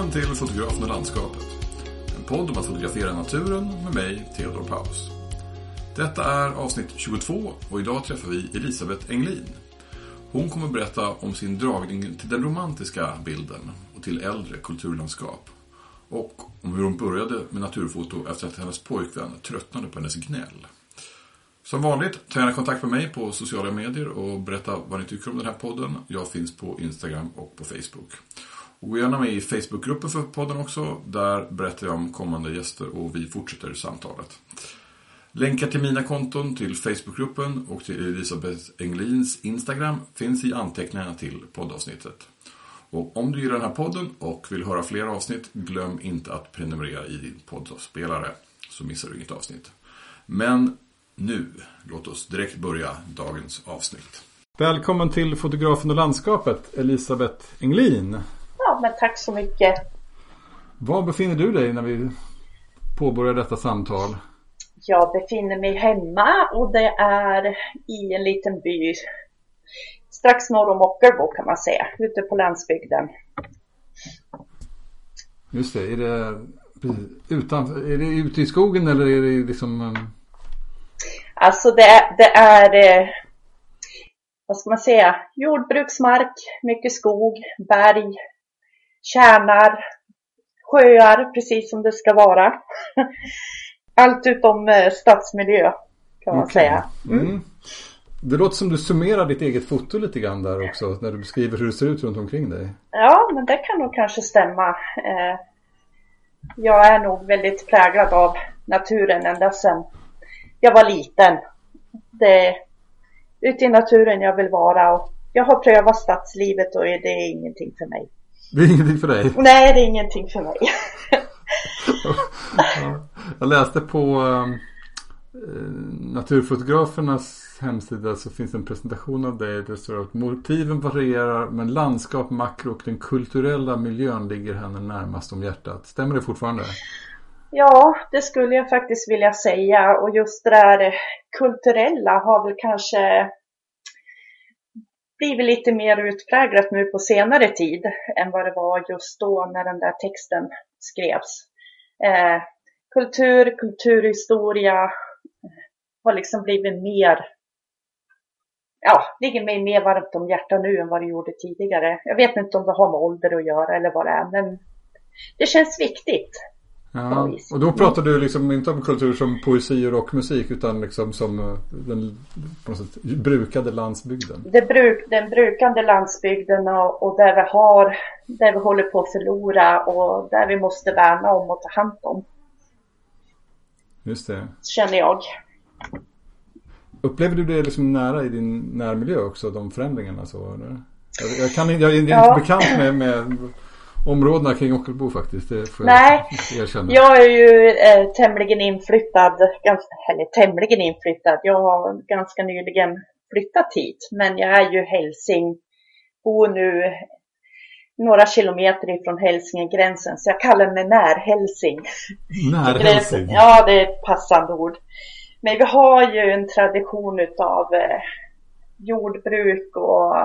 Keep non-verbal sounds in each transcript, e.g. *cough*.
Välkommen till Fotografen och landskapet. En podd om att fotografera naturen med mig, Theodor Paus. Detta är avsnitt 22 och idag träffar vi Elisabeth Englin. Hon kommer berätta om sin dragning till den romantiska bilden och till äldre kulturlandskap. Och om hur hon började med naturfoto efter att hennes pojkvän tröttnade på hennes gnäll. Som vanligt, ta gärna kontakt med mig på sociala medier och berätta vad ni tycker om den här podden. Jag finns på Instagram och på Facebook. Och gå gärna med i Facebookgruppen för podden också. Där berättar jag om kommande gäster och vi fortsätter samtalet. Länkar till mina konton, till Facebookgruppen och till Elisabeth Englins Instagram finns i anteckningarna till poddavsnittet. Och om du gillar den här podden och vill höra fler avsnitt, glöm inte att prenumerera i din poddavspelare så missar du inget avsnitt. Men nu, låt oss direkt börja dagens avsnitt. Välkommen till Fotografen och landskapet, Elisabeth Englin. Ja, men tack så mycket. Var befinner du dig när vi påbörjar detta samtal? Jag befinner mig hemma och det är i en liten by strax norr om Ockelbo kan man säga, ute på landsbygden. Just det, är det, utan, är det ute i skogen eller är det liksom um, Alltså det, det är, eh, vad ska man säga, jordbruksmark, mycket skog, berg, tjärnar, sjöar, precis som det ska vara. Allt utom eh, stadsmiljö kan man okay. säga. Mm. Mm. Det låter som du summerar ditt eget foto lite grann där också när du beskriver hur det ser ut runt omkring dig. Ja, men det kan nog kanske stämma. Eh, jag är nog väldigt präglad av naturen ända sedan jag var liten. Det är ute i naturen jag vill vara och jag har prövat stadslivet och det är ingenting för mig. Det är ingenting för dig? Nej, det är ingenting för mig. *laughs* jag läste på um, Naturfotografernas hemsida så finns en presentation av dig. Det står att motiven varierar men landskap, makro och den kulturella miljön ligger henne närmast om hjärtat. Stämmer det fortfarande? Ja, det skulle jag faktiskt vilja säga och just det där kulturella har väl kanske blivit lite mer utpräglat nu på senare tid än vad det var just då när den där texten skrevs. Eh, kultur, kulturhistoria har liksom blivit mer, ja, ligger mig mer varmt om hjärtat nu än vad det gjorde tidigare. Jag vet inte om det har med ålder att göra eller vad det är, men det känns viktigt. Ja, och då pratar du liksom inte om kultur som poesi och rockmusik utan liksom som eh, den på något sätt, brukade landsbygden. Det bruk, den brukande landsbygden och, och, där vi har, där vi håller på att förlora och där vi måste värna om och ta hand om. Just det. Känner jag. Upplever du det liksom nära i din närmiljö också, de förändringarna så? Eller? Jag, jag, kan, jag är inte ja. bekant med, med områdena kring Ockelbo faktiskt. Det får Nej, jag erkänna. Jag är ju eh, tämligen inflyttad, ganska, eller tämligen inflyttad. Jag har ganska nyligen flyttat hit, men jag är ju hälsing, bor nu några kilometer ifrån Hälsingegränsen, så jag kallar mig närhälsing. Närhälsing? Ja, det är ett passande ord. Men vi har ju en tradition utav eh, jordbruk och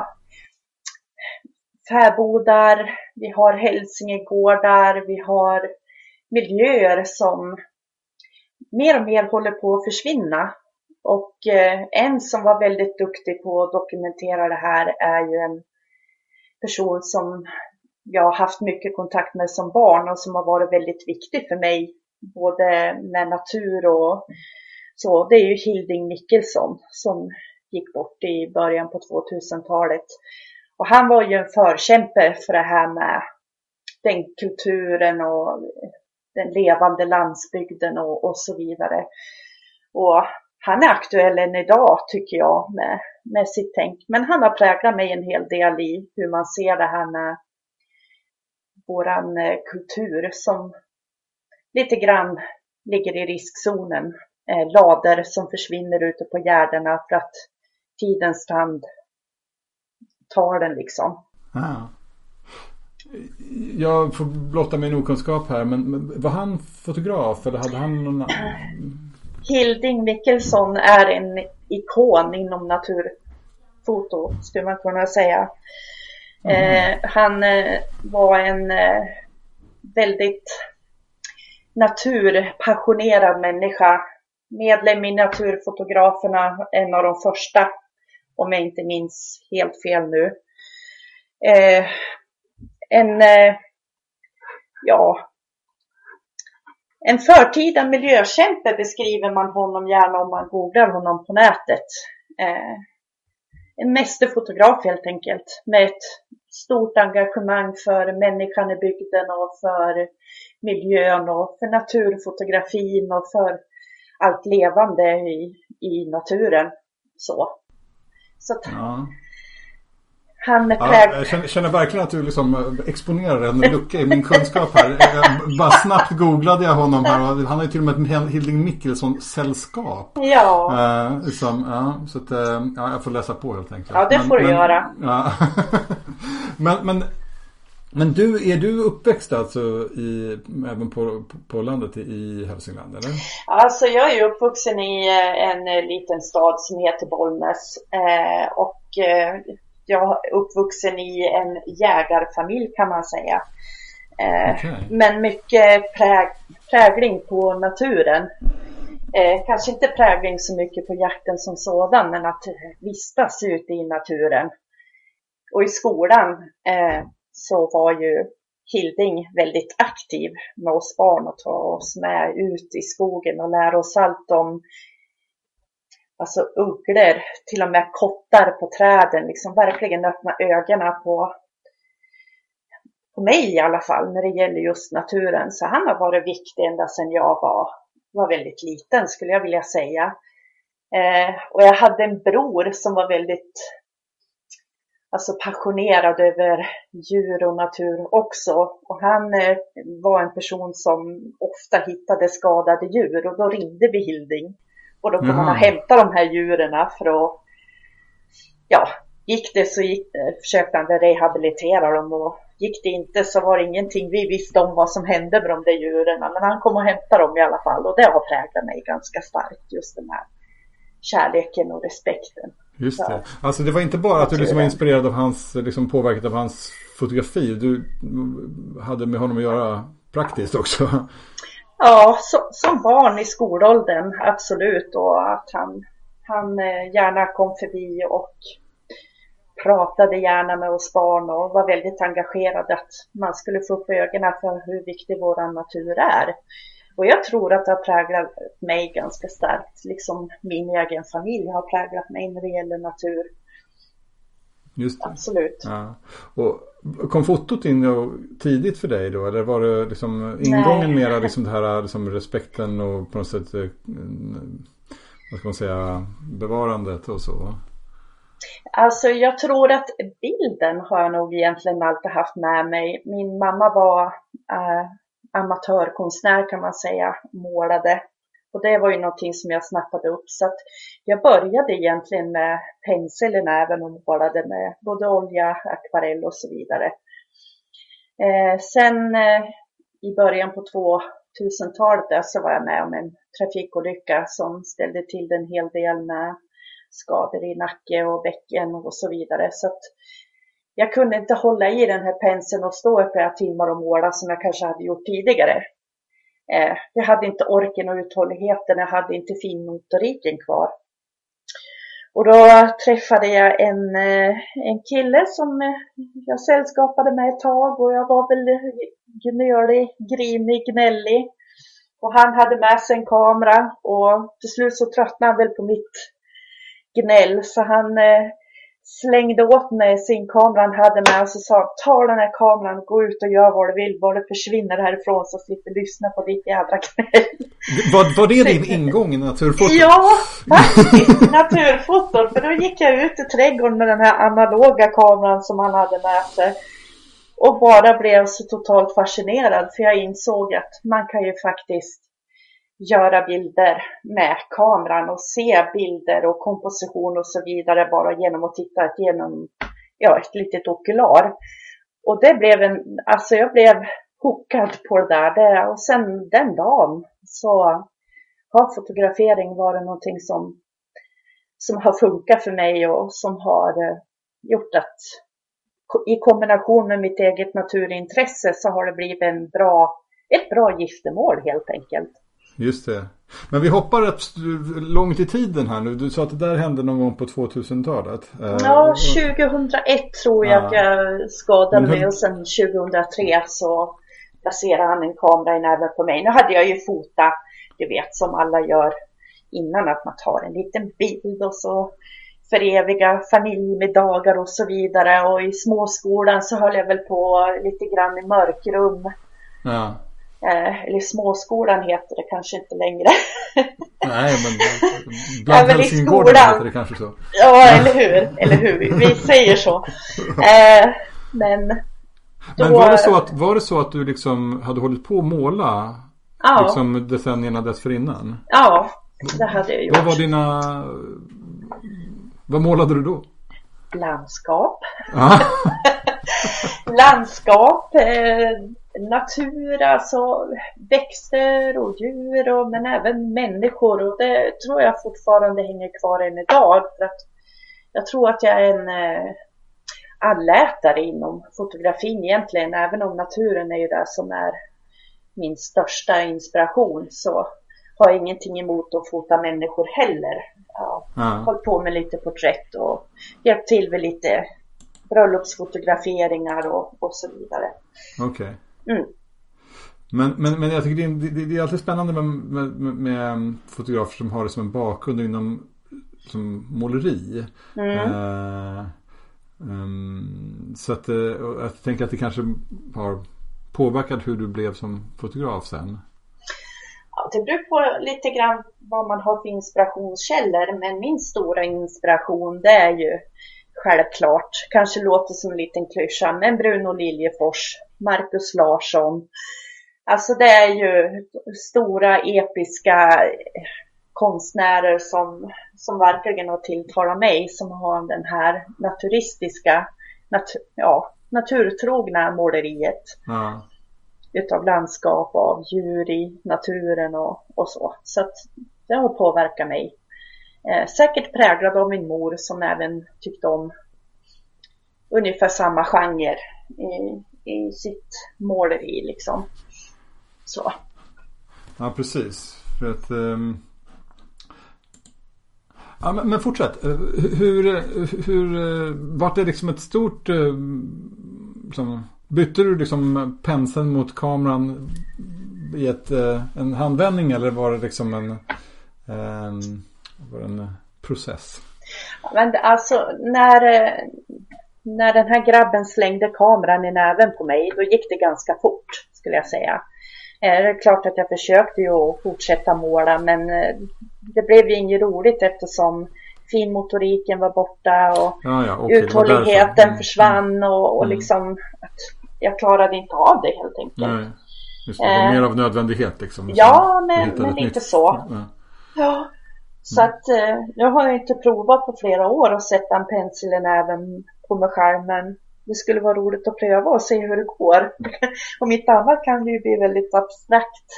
fäbodar, vi har hälsingegårdar, vi har miljöer som mer och mer håller på att försvinna. Och eh, en som var väldigt duktig på att dokumentera det här är ju en person som jag har haft mycket kontakt med som barn och som har varit väldigt viktig för mig, både med natur och så. Det är ju Hilding Mickelson som gick bort i början på 2000-talet. Och han var ju en förkämpe för det här med den kulturen och den levande landsbygden och, och så vidare. Och han är aktuell än idag tycker jag med, med sitt tänk. Men han har präglat mig en hel del i hur man ser det här med våran eh, kultur som lite grann ligger i riskzonen. Eh, lader som försvinner ute på gärdena för att tidens tand tar den liksom. Ah. Jag får blotta min okunskap här men var han fotograf eller hade han någon Hilding Mickelsson är en ikon inom naturfoto skulle man kunna säga. Mm. Eh, han eh, var en eh, väldigt naturpassionerad människa. Medlem i Naturfotograferna, en av de första, om jag inte minns helt fel nu. Eh, en, eh, ja, en förtida miljökämpe beskriver man honom gärna om man googlar honom på nätet. Eh, en mästerfotograf helt enkelt med ett stort engagemang för människan i bygden och för miljön och för naturfotografin och för allt levande i, i naturen. Så. Så att, ja. Han är ja, jag känner, känner, verkligen att du liksom eh, exponerar en lucka i min kunskap här. Jag bara snabbt googlade jag honom här och han har ju till och med ett Hilding Mickelson-sällskap. Ja. Uh, liksom, ja. Så att, uh, ja, jag får läsa på helt enkelt. Ja, det men, får du men, göra. Ja. *laughs* men, men, men du, är du uppväxt alltså i, även på, på landet i Hälsingland eller? Alltså jag är uppvuxen i en liten stad som heter Bollnäs. Eh, och jag är uppvuxen i en jägarfamilj kan man säga. Eh, okay. Men mycket präg, prägling på naturen. Eh, kanske inte prägling så mycket på jakten som sådan, men att vistas ute i naturen. Och i skolan eh, så var ju Hilding väldigt aktiv med oss barn och ta oss med ut i skogen och lära oss allt om alltså ugglor, till och med kottar på träden, liksom verkligen öppna ögonen på, på mig i alla fall när det gäller just naturen. Så han har varit viktig ända sedan jag var, var väldigt liten skulle jag vilja säga. Eh, och jag hade en bror som var väldigt alltså passionerad över djur och natur också. Och han eh, var en person som ofta hittade skadade djur och då ringde vi Hilding. Och då kom man hämta de här djuren för att, ja, gick det så gick det, försökte han rehabilitera dem och gick det inte så var det ingenting vi visste om vad som hände med de där djuren. Men han kom och hämtade dem i alla fall och det har präglat mig ganska starkt, just den här kärleken och respekten. Just det. Alltså det var inte bara att du liksom var inspirerad av hans, liksom påverkad av hans fotografi. Du hade med honom att göra praktiskt också. Ja, så, som barn i skolåldern, absolut. Och att han, han eh, gärna kom förbi och pratade gärna med oss barn och var väldigt engagerad att man skulle få upp ögonen för hur viktig vår natur är. Och jag tror att det har präglat mig ganska starkt, liksom min egen familj har präglat mig när det gäller natur. Just det. Absolut. Ja. Och kom fotot in tidigt för dig då? Eller var det liksom ingången Nej. mera liksom det här liksom respekten och på något sätt eh, vad ska man säga bevarandet och så? Alltså jag tror att bilden har jag nog egentligen alltid haft med mig. Min mamma var äh, amatörkonstnär kan man säga, målade och det var ju någonting som jag snappade upp. Så att jag började egentligen med pensel i näven och målade med både olja, akvarell och så vidare. Eh, sen eh, i början på 2000-talet så var jag med om en trafikolycka som ställde till en hel del med skador i nacke och bäcken och så vidare. Så att jag kunde inte hålla i den här penseln och stå i flera timmar och måla som jag kanske hade gjort tidigare. Eh, jag hade inte orken och uthålligheten, jag hade inte finmotoriken kvar. Och då träffade jag en, eh, en kille som eh, jag sällskapade med ett tag och jag var väl eh, gnölig, grinig, gnällig. Och han hade med sig en kamera och till slut så tröttnade han väl på mitt gnäll så han slängde åt mig sin kamera han hade med och så sa ta den här kameran, gå ut och gör vad du vill, bara du försvinner härifrån så slipper lyssna på ditt jädra gnäll. Var, var det din ingång i naturfotot? Ja, faktiskt naturfoton. För då gick jag ut i trädgården med den här analoga kameran som han hade med sig. Och bara blev så totalt fascinerad för jag insåg att man kan ju faktiskt göra bilder med kameran och se bilder och komposition och så vidare bara genom att titta genom ja, ett litet okular. Och det blev en, alltså jag blev hookad på det där. Det, och sen den dagen så har fotografering varit någonting som, som har funkat för mig och som har eh, gjort att i kombination med mitt eget naturintresse så har det blivit en bra, ett bra giftermål helt enkelt. Just det. Men vi hoppar rätt långt i tiden här nu. Du sa att det där hände någon gång på 2000-talet. Eh, ja, 2001 tror jag ja. jag skadade mig och sen 2003 så placerade han en kamera i näven på mig. Nu hade jag ju fotat, du vet som alla gör innan att man tar en liten bild och så föreviga familjemiddagar och så vidare. Och i småskolan så höll jag väl på lite grann i mörkrum. Ja. Eh, eller småskolan heter det kanske inte längre. *laughs* Nej, men *laughs* bland Helsingborg heter det kanske så. Ja, eller hur. Eller hur. Vi säger så. *laughs* Eh, men då... Men var det, så att, var det så att du liksom hade hållit på att måla ja. liksom decennierna dessförinnan? Ja, det hade jag gjort. Vad var dina... Vad målade du då? Landskap. Landskap, eh, natur, alltså växter och djur och, men även människor och det tror jag fortfarande hänger kvar än idag. För att jag tror att jag är en eh, allätare inom fotografin egentligen, även om naturen är ju det som är min största inspiration så har jag ingenting emot att fota människor heller. Ja, ja. Hållit på med lite porträtt och hjälpt till med lite bröllopsfotograferingar och, och så vidare. Okej. Okay. Mm. Men, men, men jag tycker det är, det, det är alltid spännande med, med, med, fotografer som har det som en bakgrund inom som måleri. Mm. Uh, um, så att uh, jag tänker att det kanske har påverkat hur du blev som fotograf sen. Ja, det beror på lite grann vad man har för inspirationskällor. Men min stora inspiration det är ju självklart, kanske låter som en liten klyscha, men Bruno Liljefors, Markus Larsson. Alltså det är ju stora episka konstnärer som, som verkligen har tilltalat mig, som har den här naturistiska, nat ja, naturtrogna måleriet. Mm. Utav landskap, av djur i naturen och, och så. Så att det har påverkat mig. Eh, säkert präglad av min mor som även tyckte om ungefär samma genre i, i sitt måleri liksom. Så. Ja, precis. För att, um... Ja, men, men, fortsätt. Eh, hur, hur, eh, vart det liksom ett stort... Eh, liksom, bytte du liksom penseln mot kameran i ett, en handvändning eller var det liksom en... en var en process? Men alltså när, när den här grabben slängde kameran i näven på mig, då gick det ganska fort skulle jag säga. Eh, det är klart att jag försökte ju fortsätta måla men eh, det blev ju inget roligt eftersom finmotoriken var borta och ja, ja, okay, uthålligheten mm, försvann och, och mm. liksom jag klarade inte av det helt enkelt. Nej, just det, det var eh, mer av nödvändighet liksom. Ja, men, men lite så. Ja. ja. Så mm. att eh, nu har jag inte provat på flera år att sätta en pensel i näven på mig själv men det skulle vara roligt att pröva och se hur det går. *laughs* Om inte annat kan det ju bli väldigt abstrakt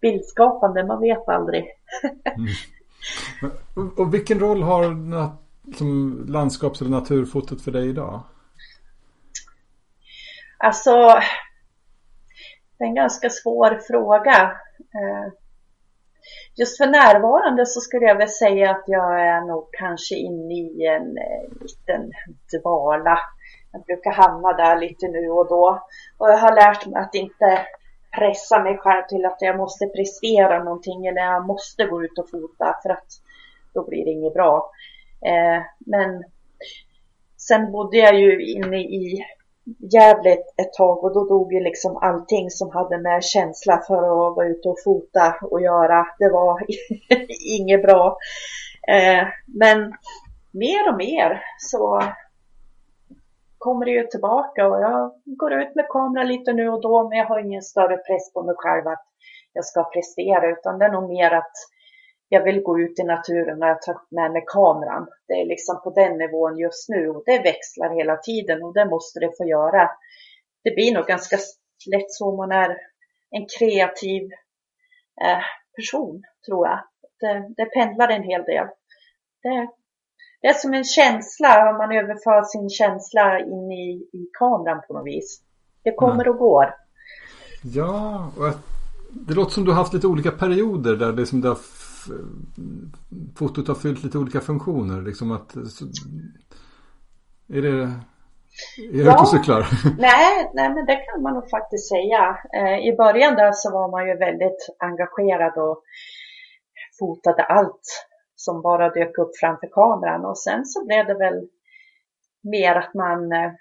bildskapande, man vet aldrig. mm. *laughs* Och vilken roll har som landskaps eller naturfotot för dig idag? Alltså, det är en ganska svår fråga. Just för närvarande så skulle jag väl säga att jag är nog kanske inne i en eh, liten dvala. Jag brukar hamna där lite nu och då. Och jag har lärt mig att inte pressa mig själv till att jag måste prestera någonting eller jag måste gå ut och fota för att då blir det inget bra. Eh, men sen bodde jag ju inne i jävligt ett tag och då dog ju liksom allting som hade med känsla för att vara ute och fota och göra. Det var *laughs* inget bra. Eh, men mer och mer så kommer det ju tillbaka och jag går ut med kameran lite nu och då men jag har ingen större press på mig själv att jag ska prestera utan det är nog mer att jag vill gå ut i naturen när jag tar med mig kameran. Det är liksom på den nivån just nu och det växlar hela tiden och det måste det få göra. Det blir nog ganska lätt så om man är en kreativ eh, person, tror jag. Det, det pendlar en hel del. Det, det är som en känsla, om man överför sin känsla in i, i kameran på något vis. Det kommer och går. Ja, och det låter som du har haft lite olika perioder där det som det har fotot har fyllt lite olika funktioner. Liksom att, så, är det är ja. du så klar? Nej, nej, men det kan man nog faktiskt säga. Eh, I början där så var man ju väldigt engagerad och fotade allt som bara dök upp framför kameran och sen så blev det väl mer att man eh,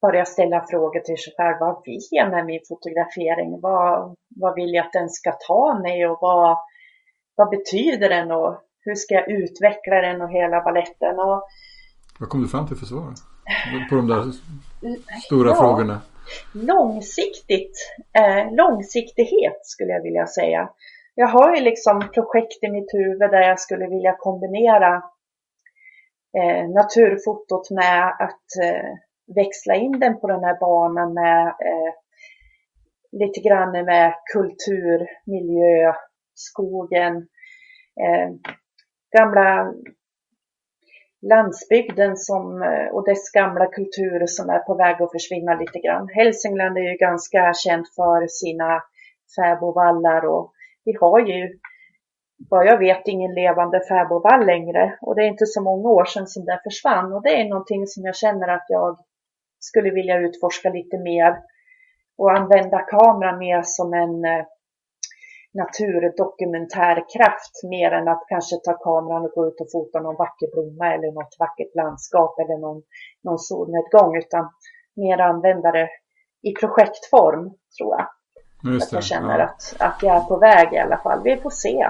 började ställa frågor till sig själv. Vad vill jag med min fotografering? Vad, vad vill jag att den ska ta mig och vad, vad betyder den och hur ska jag utveckla den och hela balletten? Och, vad kom du fram till för svar? På de där stora ja, frågorna. Långsiktigt, eh, långsiktighet skulle jag vilja säga. Jag har ju liksom projekt i mitt huvud där jag skulle vilja kombinera eh, naturfotot med att eh, växla in den på den här banan med eh, lite grann med kultur, miljö, skogen, eh, gamla landsbygden som, eh, och dess gamla kultur som är på väg att försvinna lite grann. Hälsingland är ju ganska känt för sina fäbodvallar och vi har ju vad jag vet ingen levande fäbodvall längre och det är inte så många år sedan som den försvann och det är någonting som jag känner att jag skulle vilja utforska lite mer och använda kameran mer som en eh, eh, naturdokumentärkraft mer än att kanske ta kameran och gå ut och fota någon vacker blomma eller något vackert landskap eller någon, någon solnedgång utan mer använda det i projektform tror jag. Just det, jag känner ja. att, att jag är på väg i alla fall. Vi får se.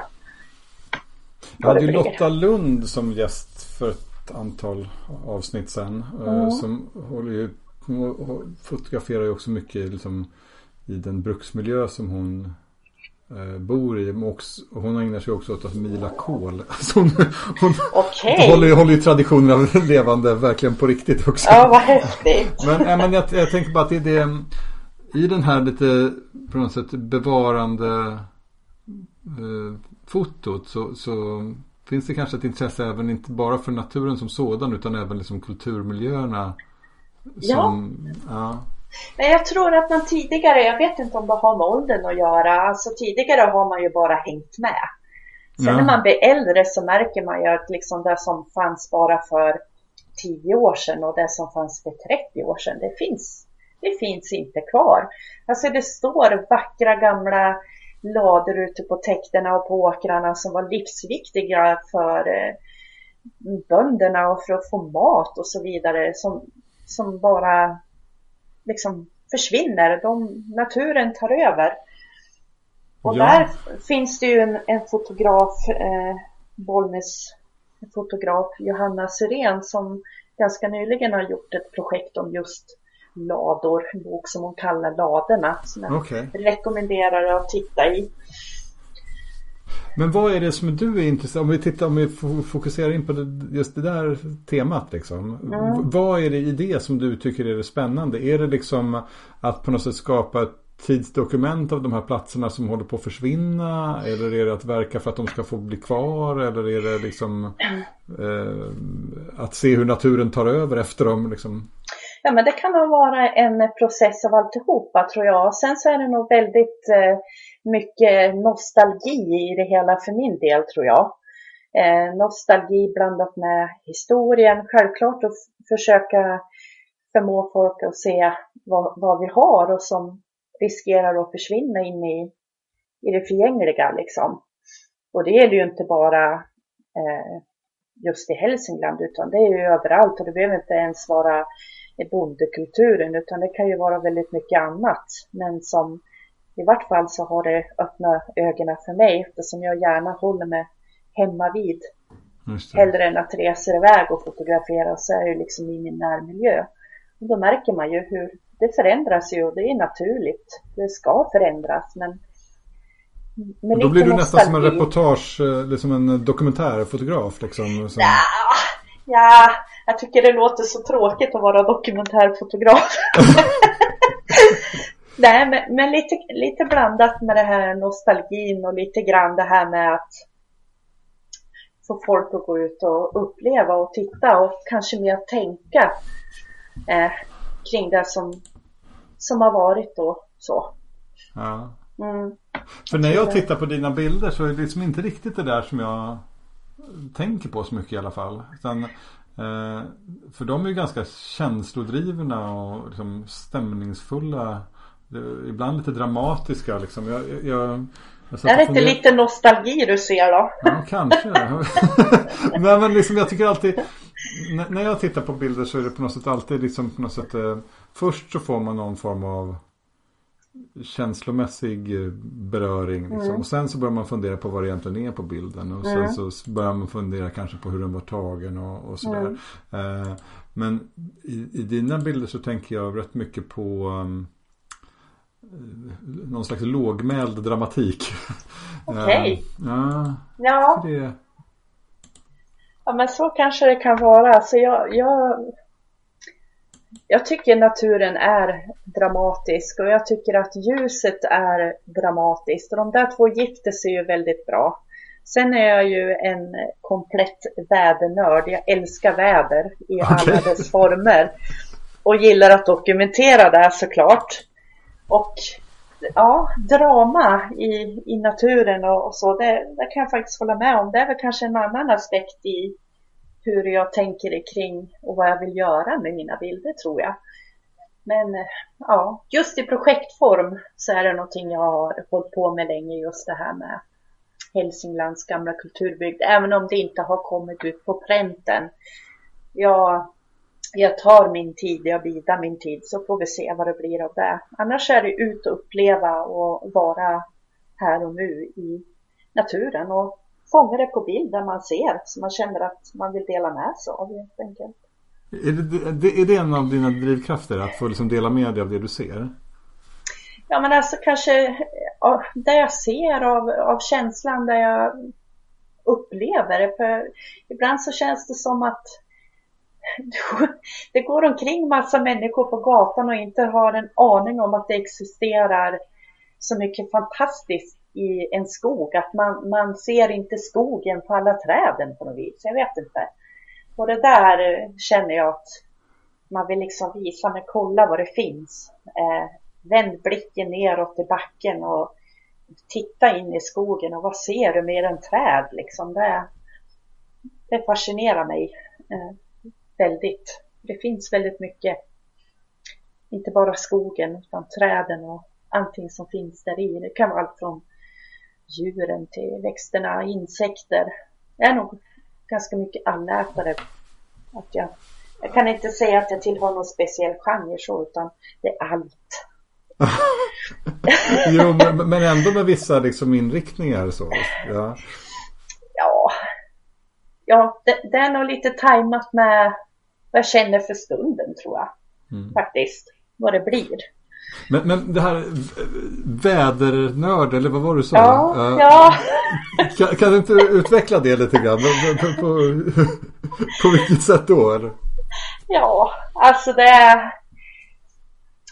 Jag hade ju Lotta Lund som gäst för ett antal avsnitt sen. Eh, mm. Som håller ju, fotograferar ju också mycket liksom, i den bruksmiljö som hon bor i. Och hon ägnar sig också åt att mila kol. *laughs* Så hon hon okay. håller, håller ju traditionerna *laughs* levande verkligen på riktigt också. Ja, vad häftigt. Men, äh, men jag, jag tänker bara att det det i den här lite på något sätt bevarande eh, fotot så, så finns det kanske ett intresse även inte bara för naturen som sådan utan även liksom kulturmiljöerna. Som, ja. ja. Men jag tror att man tidigare, jag vet inte om det har med åldern att göra, alltså tidigare har man ju bara hängt med. Sen ja. när man blir äldre så märker man ju att liksom det som fanns bara för 10 år sedan och det som fanns för 30 år sedan, det finns, det finns inte kvar. Alltså det står vackra gamla lador ute på täkterna och på åkrarna som var livsviktiga för eh, bönderna och för att få mat och så vidare som, som bara liksom försvinner. De, naturen tar över. Och ja. där finns det ju en, en fotograf, eh, Bollnäs fotograf Johanna Sirén som ganska nyligen har gjort ett projekt om just lador, en bok som hon kallar Ladorna som jag okay. rekommenderar att titta i. Men vad är det som du är intresserad? Om vi tittar, om vi fokuserar in på det, just det där temat liksom. Mm. Vad är det i det som du tycker är det spännande? Är det liksom att på något sätt skapa ett tidsdokument av de här platserna som håller på att försvinna? Eller är det att verka för att de ska få bli kvar? Eller är det liksom eh, att se hur naturen tar över efter dem? Liksom? Ja men det kan nog vara en process av alltihopa tror jag. Sen så är det nog väldigt eh, mycket nostalgi i det hela för min del tror jag. Eh, nostalgi blandat med historien. Självklart att försöka förmå folk att se vad, vad, vi har och som riskerar att försvinna in i, i det förgängliga liksom. Och det gäller ju inte bara eh, just i Hälsingland utan det är ju överallt och det behöver inte ens vara bondekulturen utan det kan ju vara väldigt mycket annat. Men som i vart fall så har det öppnat ögonen för mig eftersom jag gärna håller mig hemma vid. Hellre än att resa iväg och fotografera så är det liksom i min närmiljö. Och då märker man ju hur det förändras ju och det är naturligt. Det ska förändras men med Då blir du nästan som en reportage, liksom en dokumentärfotograf liksom. Som... Ja, ja, jag tycker det låter så tråkigt att vara dokumentärfotograf. *laughs* Nej, men, men, lite, lite blandat med det här nostalgin och lite grann det här med att få folk att gå ut och uppleva och titta och kanske mer tänka eh, kring det som, som har varit då så. Ja. Mm. För när jag tittar på dina bilder så är det liksom inte riktigt det där som jag tänker på så mycket i alla fall. Utan, eh, för de är ju ganska känslodrivna och liksom stämningsfulla. Ibland lite dramatiska liksom. Jag, jag, jag är det inte lite nostalgi du ser då? Ja, kanske. *laughs* Nej, men liksom, jag tycker alltid när jag tittar på bilder så är det på något sätt alltid liksom på något sätt eh, Först så får man någon form av känslomässig beröring. Liksom. Mm. Och sen så börjar man fundera på vad det egentligen är på bilden. Och sen mm. så börjar man fundera kanske på hur den var tagen och, och sådär. Mm. Eh, men i, i, dina bilder så tänker jag rätt mycket på um, någon slags lågmäld dramatik. *laughs* Okej. Okay. uh, ja. Ja. Det... Ja men så kanske det kan vara. Alltså jag, jag jag tycker naturen är dramatisk och jag tycker att ljuset är dramatiskt och de där två gifter sig ju väldigt bra. Sen är jag ju en komplett vädernörd. Jag älskar väder i okay. alla dess former. Och gillar att dokumentera det såklart. Och ja, drama i, i naturen och, och så, det, det, kan jag faktiskt hålla med om. Det är väl kanske en annan aspekt i, hur jag tänker kring och vad jag vill göra med mina bilder tror jag. Men eh, ja, just i projektform så är det någonting jag har hållit på med länge, just det här med Hälsinglands gamla kulturbygd, även om det inte har kommit ut på pränten. Jag, jag tar min tid, jag bidar min tid, så får vi se vad det blir av det. Annars är det ut och uppleva och vara här och nu i naturen och fånga det på bild där man ser så man känner att man vill dela med sig av helt enkelt. Är det, är det en av dina drivkrafter att få liksom dela med dig av det du ser? Ja men alltså kanske det jag ser av, av känslan, det jag upplever det. För ibland så känns det som att det går omkring massa människor på gatan och inte har en aning om att det existerar så mycket fantastiskt i en skog. Att man, man ser inte skogen på alla träden på något vis. Jag vet inte. Och det där känner jag att man vill liksom visa, men kolla vad det finns. Eh, vänd blicken neråt i backen och titta in i skogen och vad ser du mer än träd liksom. Det, det fascinerar mig eh, väldigt. Det finns väldigt mycket, inte bara skogen utan träden och allting som finns där i. Det kan vara allt från djuren till växterna, insekter. Jag är nog ganska mycket allätare. Att jag, jag kan inte säga att jag tillhör någon speciell genre så, utan det är allt. *laughs* jo, men, men, ändå med vissa liksom inriktningar så. Ja, ja, ja det, det är nog lite tajmat med jag känner för stunden tror jag. Mm. Faktiskt, vad det blir. Men, men det här vädernörd, eller vad var du sa? Ja, uh, ja. *laughs* Kan, kan, du inte utveckla det lite grann? På, på, *laughs* på vilket sätt då? Eller? Ja, alltså det är...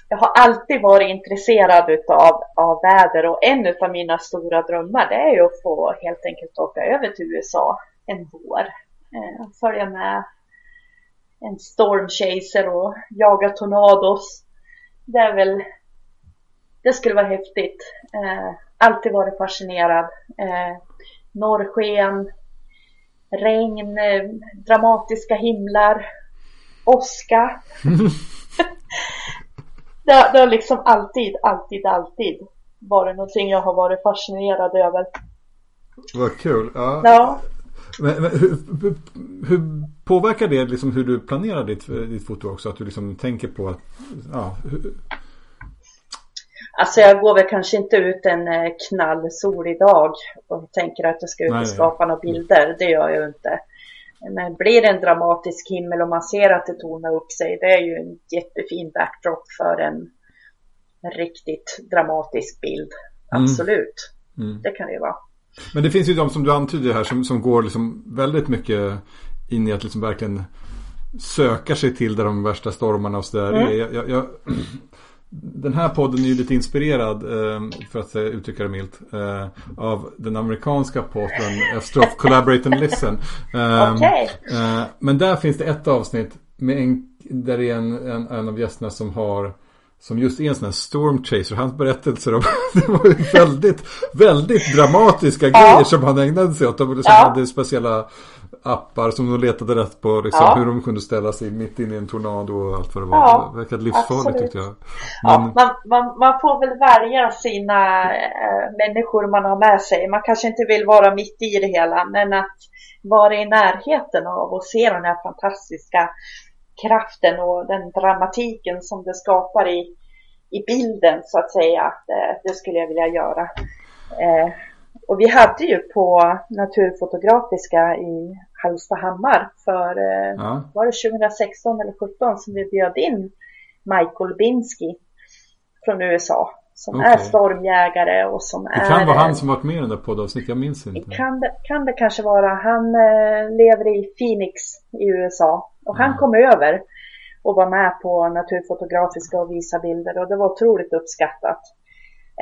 Jag har alltid varit intresserad utav, av väder och en av mina stora drömmar det är ju att få helt enkelt åka över till USA en vår. Eh, följa med en storm chaser och jaga tornados det är väl, det skulle vara häftigt. Eh, alltid varit fascinerad. Eh, norrsken, regn, eh, dramatiska himlar, åska. *laughs* det, det har liksom alltid, alltid, alltid varit någonting jag har varit fascinerad över. Vad kul. Ja. ja. Men, men hur, hur, påverkar det liksom hur du planerar ditt, ditt foto också? Att du liksom tänker på att, ja. Hur... Alltså jag går väl kanske inte ut en eh, knallsolig dag och tänker att jag ska ut och Nej, skapa några bilder. Det gör jag inte. Men blir det en dramatisk himmel och man ser att det tonar upp sig, det är ju en jättefin backdrop för en riktigt dramatisk bild. Mm. Absolut. Mm. Mm. Det kan det ju vara. Men det finns ju de som du antyder här som, som går liksom väldigt mycket in i att liksom verkligen söka sig till där de värsta stormarna och sådär mm. jag, jag, jag, *clears throat* den här podden är ju lite inspirerad, eh, för att uttrycka det milt, eh, av den amerikanska podden Stroff Collaborate and Listen. Eh, okay. Men där finns det ett avsnitt med en, där det är en, en, en av gästerna som har som just är en sån här storm chaser. Hans berättelser om *laughs* det var ju väldigt, väldigt dramatiska grejer som han ägnade sig åt. De liksom ja. hade speciella appar som de letade rätt på. Liksom, ja. Hur de kunde ställa sig mitt inne i en tornado och allt vad det var. Ja, det verkade livsfarligt tyckte jag. Men... Ja, man, man, man, får väl välja sina äh, människor man har med sig. Man kanske inte vill vara mitt i det hela. Men att vara i närheten av och se den här fantastiska kraften och den dramatiken som det skapar i, i bilden så att säga. Det, det skulle jag vilja göra. Eh, och vi hade ju på Naturfotografiska i Hallstahammar för, eh, ja. var det 2016 eller 2017 som vi bjöd in Michael Binsky från USA som okay. är stormjägare och som är... Det kan vara han som varit med i den där poddavsnittet, jag minns inte. Kan det, kan det kanske vara. Han eh, lever i Phoenix i USA och han kom över och var med på Naturfotografiska och visa bilder och det var otroligt uppskattat.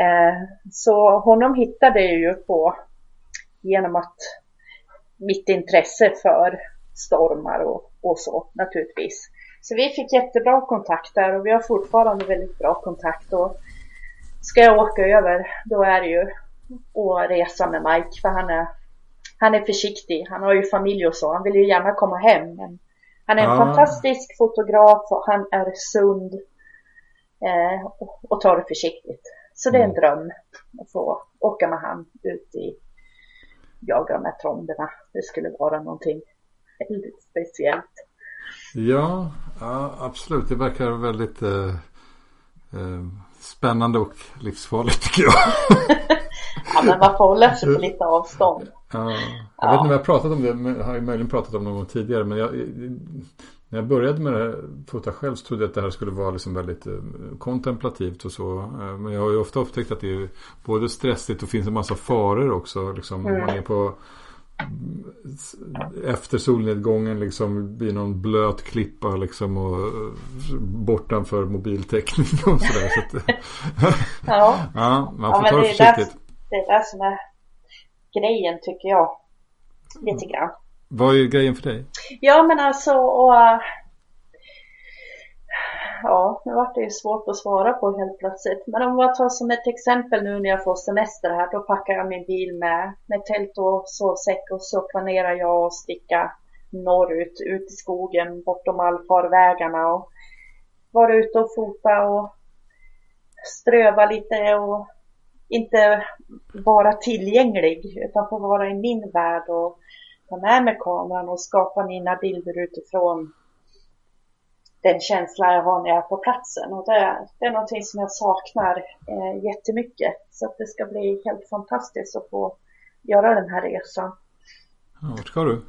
Eh, så honom hittade jag ju på genom att mitt intresse för stormar och, och så naturligtvis. Så vi fick jättebra kontakt där och vi har fortfarande väldigt bra kontakt. Och ska jag åka över då är det ju att resa med Mike för han är, han är försiktig. Han har ju familj och så. Han vill ju gärna komma hem. Men han är en ah. fantastisk fotograf och han är sund eh, och, och tar det försiktigt. Så det är en mm. dröm att få åka med han ut i jaga med tronderna. Det skulle vara någonting väldigt speciellt. Ja, ja absolut. Det verkar väldigt eh, eh, spännande och livsfarligt tycker jag. *laughs* ja, men man får hålla sig på lite *laughs* avstånd. Ja, jag ja. vet inte om jag har pratat om det, men jag har möjligen pratat om det någon gång tidigare. Men jag, när jag började med det här fota själv så trodde jag att det här skulle vara liksom väldigt eh, kontemplativt och så. Eh, men jag har ju ofta upptäckt att det är både stressigt och finns en massa faror också. Liksom, mm. Man är på efter solnedgången liksom blir någon blöt klippa liksom och eh, bortanför mobiltäckning och sådär. Så att, ja. *laughs* ja, man får ja, ta det, det försiktigt. Det är det som är grejen tycker jag. Lite grann. Vad är grejen för dig? Ja men alltså och, Ja, nu vart det ju svårt att svara på helt plötsligt. Men om jag tar som ett exempel nu när jag får semester här, då packar jag min bil med, med tält och sovsäck och så planerar jag att sticka norrut, ut i skogen, bortom allfarvägarna och vara ute och fota och ströva lite och inte vara tillgänglig utan få vara i min värld och ta med mig kameran och skapa mina bilder utifrån den känsla jag har när jag är på platsen. Och det, det är någonting som jag saknar eh, jättemycket. Så att det ska bli helt fantastiskt att få göra den här resan. Ja, vart ska du?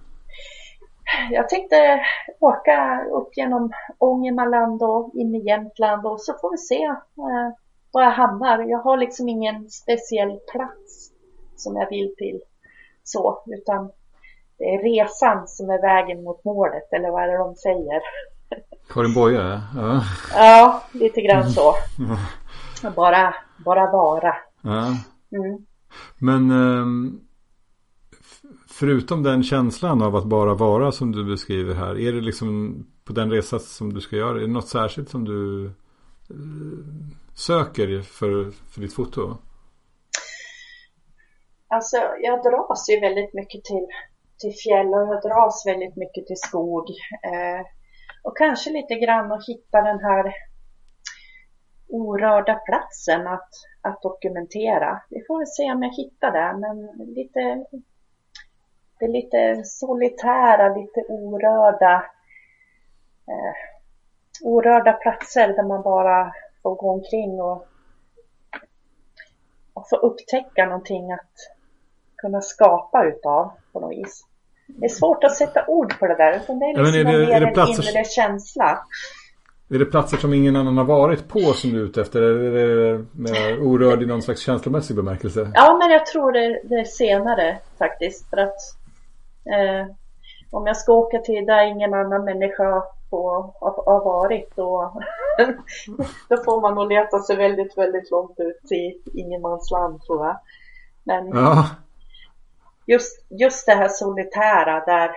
Jag tänkte åka upp genom Ångermanland och in i Jämtland och så får vi se eh, var jag hamnar. Jag har liksom ingen speciell plats som jag vill till så, utan det är resan som är vägen mot målet, eller vad är det de säger? Karin Boye, ja. Ja, lite grann så. *laughs* Bara, bara vara. Ja. Mm. Men um, förutom den känslan av att bara vara som du beskriver här. Är det liksom på den resa som du ska göra. Är det något särskilt som du uh, söker för, för ditt foto? Alltså jag dras ju väldigt mycket till, till fjäll och jag dras väldigt mycket till skog. Eh, och kanske lite grann att hitta den här orörda platsen att, att dokumentera. Vi får väl se om jag hittar det, men lite, det är lite solitära, lite orörda, eh, orörda platser där man bara får gå omkring och, och få upptäcka någonting att kunna skapa utav på något vis. Det är svårt att sätta ord på det där. Utan det är liksom ja, är det, mer är det en inre känsla. Är det platser som ingen annan har varit på som du är ute efter? Eller är det mer orörd i någon slags känslomässig bemärkelse? Ja, men jag tror det, det senare faktiskt. För att eh, om jag ska åka till där ingen annan människa på att ha varit då, *laughs* då får man nog leta sig väldigt, väldigt långt ut i ingenmansland tror jag. Men Ja, just, just det här solitära där,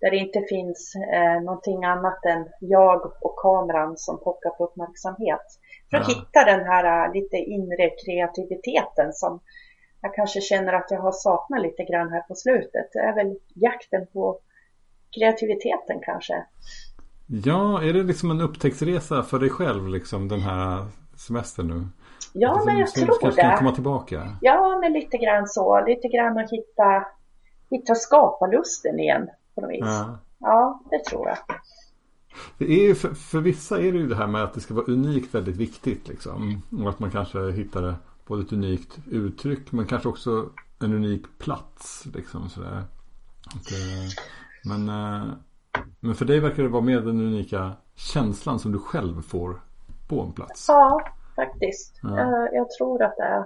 där det inte finns eh, någonting annat än jag och kameran som pockar på uppmärksamhet. För att Ja. hitta den här eh, lite inre kreativiteten som jag kanske känner att jag har saknat lite grann här på slutet. Det är väl jakten på kreativiteten kanske. ja, är det liksom en upptäcktsresa för dig själv liksom den här semestern nu? Ja, Att men jag tror kanske kan det. komma tillbaka? Ja, men lite grann så. Lite grann att hitta, hitta skaparlusten igen på något vis. Ja. Ja, det tror jag. Det är ju för, för vissa är det ju det här med att det ska vara unikt väldigt viktigt liksom. Och att man kanske hittar det både ett unikt uttryck men kanske också en unik plats liksom sådär. Att, eh, men, eh, men för dig verkar det vara mer den unika känslan som du själv får på en plats. Ja, faktiskt. Ja. Jag, jag tror att det är,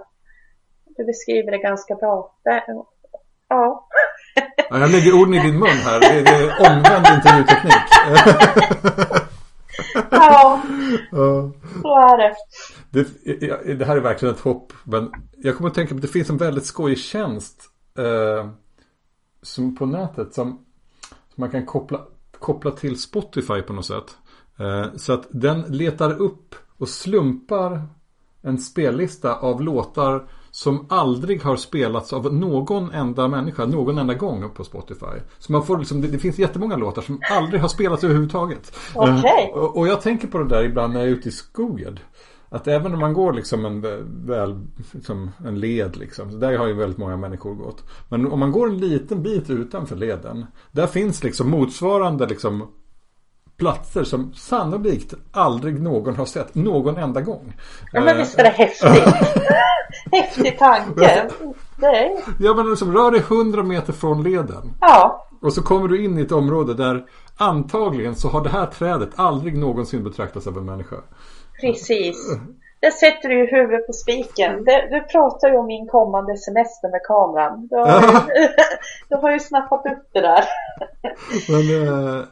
du beskriver det ganska bra. Ja, *laughs* Ja, jag lägger orden i din mun här. Det är, det är omvänd intervjuteknik. *laughs* ja, *laughs* Ja. så är det. Det, det här är verkligen ett hopp. Men jag kommer att tänka på att det finns en väldigt skojig tjänst. Eh, som på nätet. Som man kan koppla, koppla till Spotify på något sätt. Eh, så att den letar upp och slumpar en spellista av låtar som aldrig har spelats av någon enda människa någon enda gång på Spotify. Så man får liksom, det, det finns jättemånga låtar som aldrig har spelats överhuvudtaget. Okej. Eh, och, och jag tänker på det där ibland när jag är ute i skogen. Att även om man går liksom en, väl, liksom en led liksom. Där har ju väldigt många människor gått. Men om man går en liten bit utanför leden. Där finns liksom motsvarande liksom platser som sannolikt aldrig någon har sett någon enda gång. Ja, men Eh, visst är det häftigt. *laughs* Häftig tanke. Ja men liksom rör dig 100 meter från leden. ja, Och så kommer du in i ett område där antagligen så har det här trädet aldrig någonsin betraktats av en människa. Precis. Det sätter du ju huvudet på spiken. Det, du pratar ju om min kommande semester med kameran. Du har ju, *laughs* du har ju snappat upp det där. Men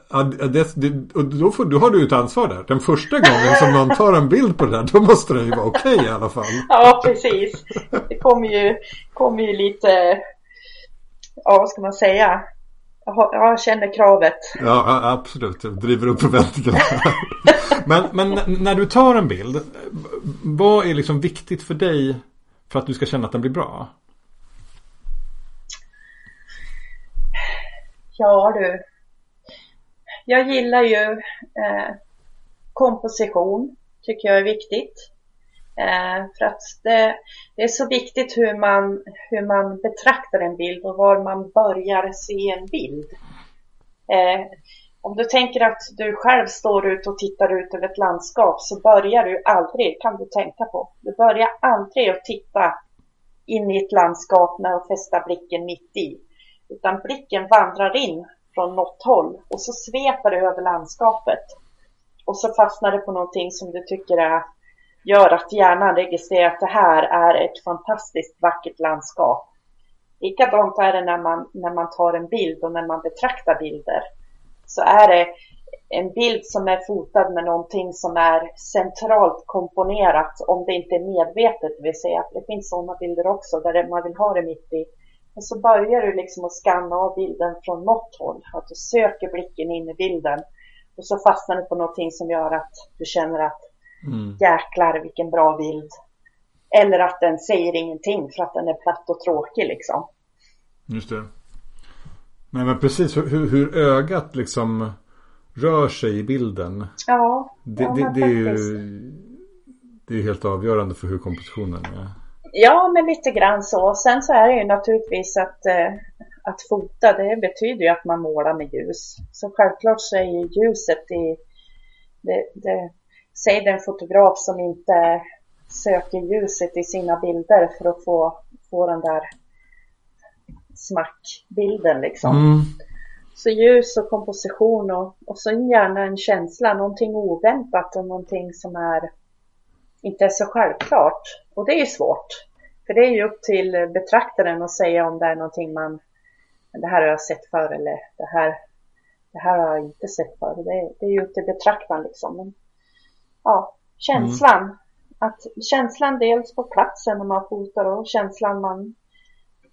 ja, det, det, och då, får, då har du ju ett ansvar där. Den första gången som någon tar en bild på det där, då måste det ju vara okej i alla fall. Ja, precis. Det kommer ju, kommer ju lite, ja vad ska man säga? Jag, känner kravet. Ja, ja, absolut. Jag driver upp förväntningarna. *laughs* men, men när du tar en bild, vad är liksom viktigt för dig för att du ska känna att den blir bra? Ja du. Jag gillar ju eh, komposition. Tycker jag är viktigt. Eh, för att det, det är så viktigt hur man, hur man betraktar en bild och var man börjar se en bild. Eh, om du tänker att du själv står ut och tittar ut över ett landskap så börjar du aldrig, kan du tänka på, du börjar aldrig att titta in i ett landskap med att fästa blicken mitt i. Utan blicken vandrar in från något håll och så sveper det över landskapet. Och så fastnar det på någonting som du tycker är, gör att hjärnan registrerar att det här är ett fantastiskt vackert landskap. Likadant är det när man, när man tar en bild och när man betraktar bilder. Så är det en bild som är fotad med någonting som är centralt komponerat om det inte är medvetet, det vill säga att det finns sådana bilder också där man vill ha det mitt i. Men så börjar du liksom att skanna av bilden från något håll, att du söker blicken in i bilden. Och så fastnar du på någonting som gör att du känner att Mm. jäklar vilken bra bild. Eller att den säger ingenting för att den är platt och tråkig liksom. Just det. Nej men precis hur, hur, ögat liksom rör sig i bilden. Ja, Det, ja, det, det är ju det är helt avgörande för hur kompositionen är. Ja, men lite grann så. Sen så är det ju naturligtvis att, eh, att fota, det betyder ju att man målar med ljus. Så självklart så är ju ljuset i, det, det, säg den fotograf som inte söker ljuset i sina bilder för att få, få den där smackbilden liksom. Mm. Så ljus och komposition och, och så gärna en känsla, någonting oväntat och någonting som är inte är så självklart. Och det är ju svårt. För det är ju upp till betraktaren att säga om det är någonting man, det här har jag sett förr eller det här, det här har jag inte sett förr. Det, det är ju upp till betraktaren liksom. Men, ja, känslan. Mm. Att känslan dels på platsen när man fotar och känslan man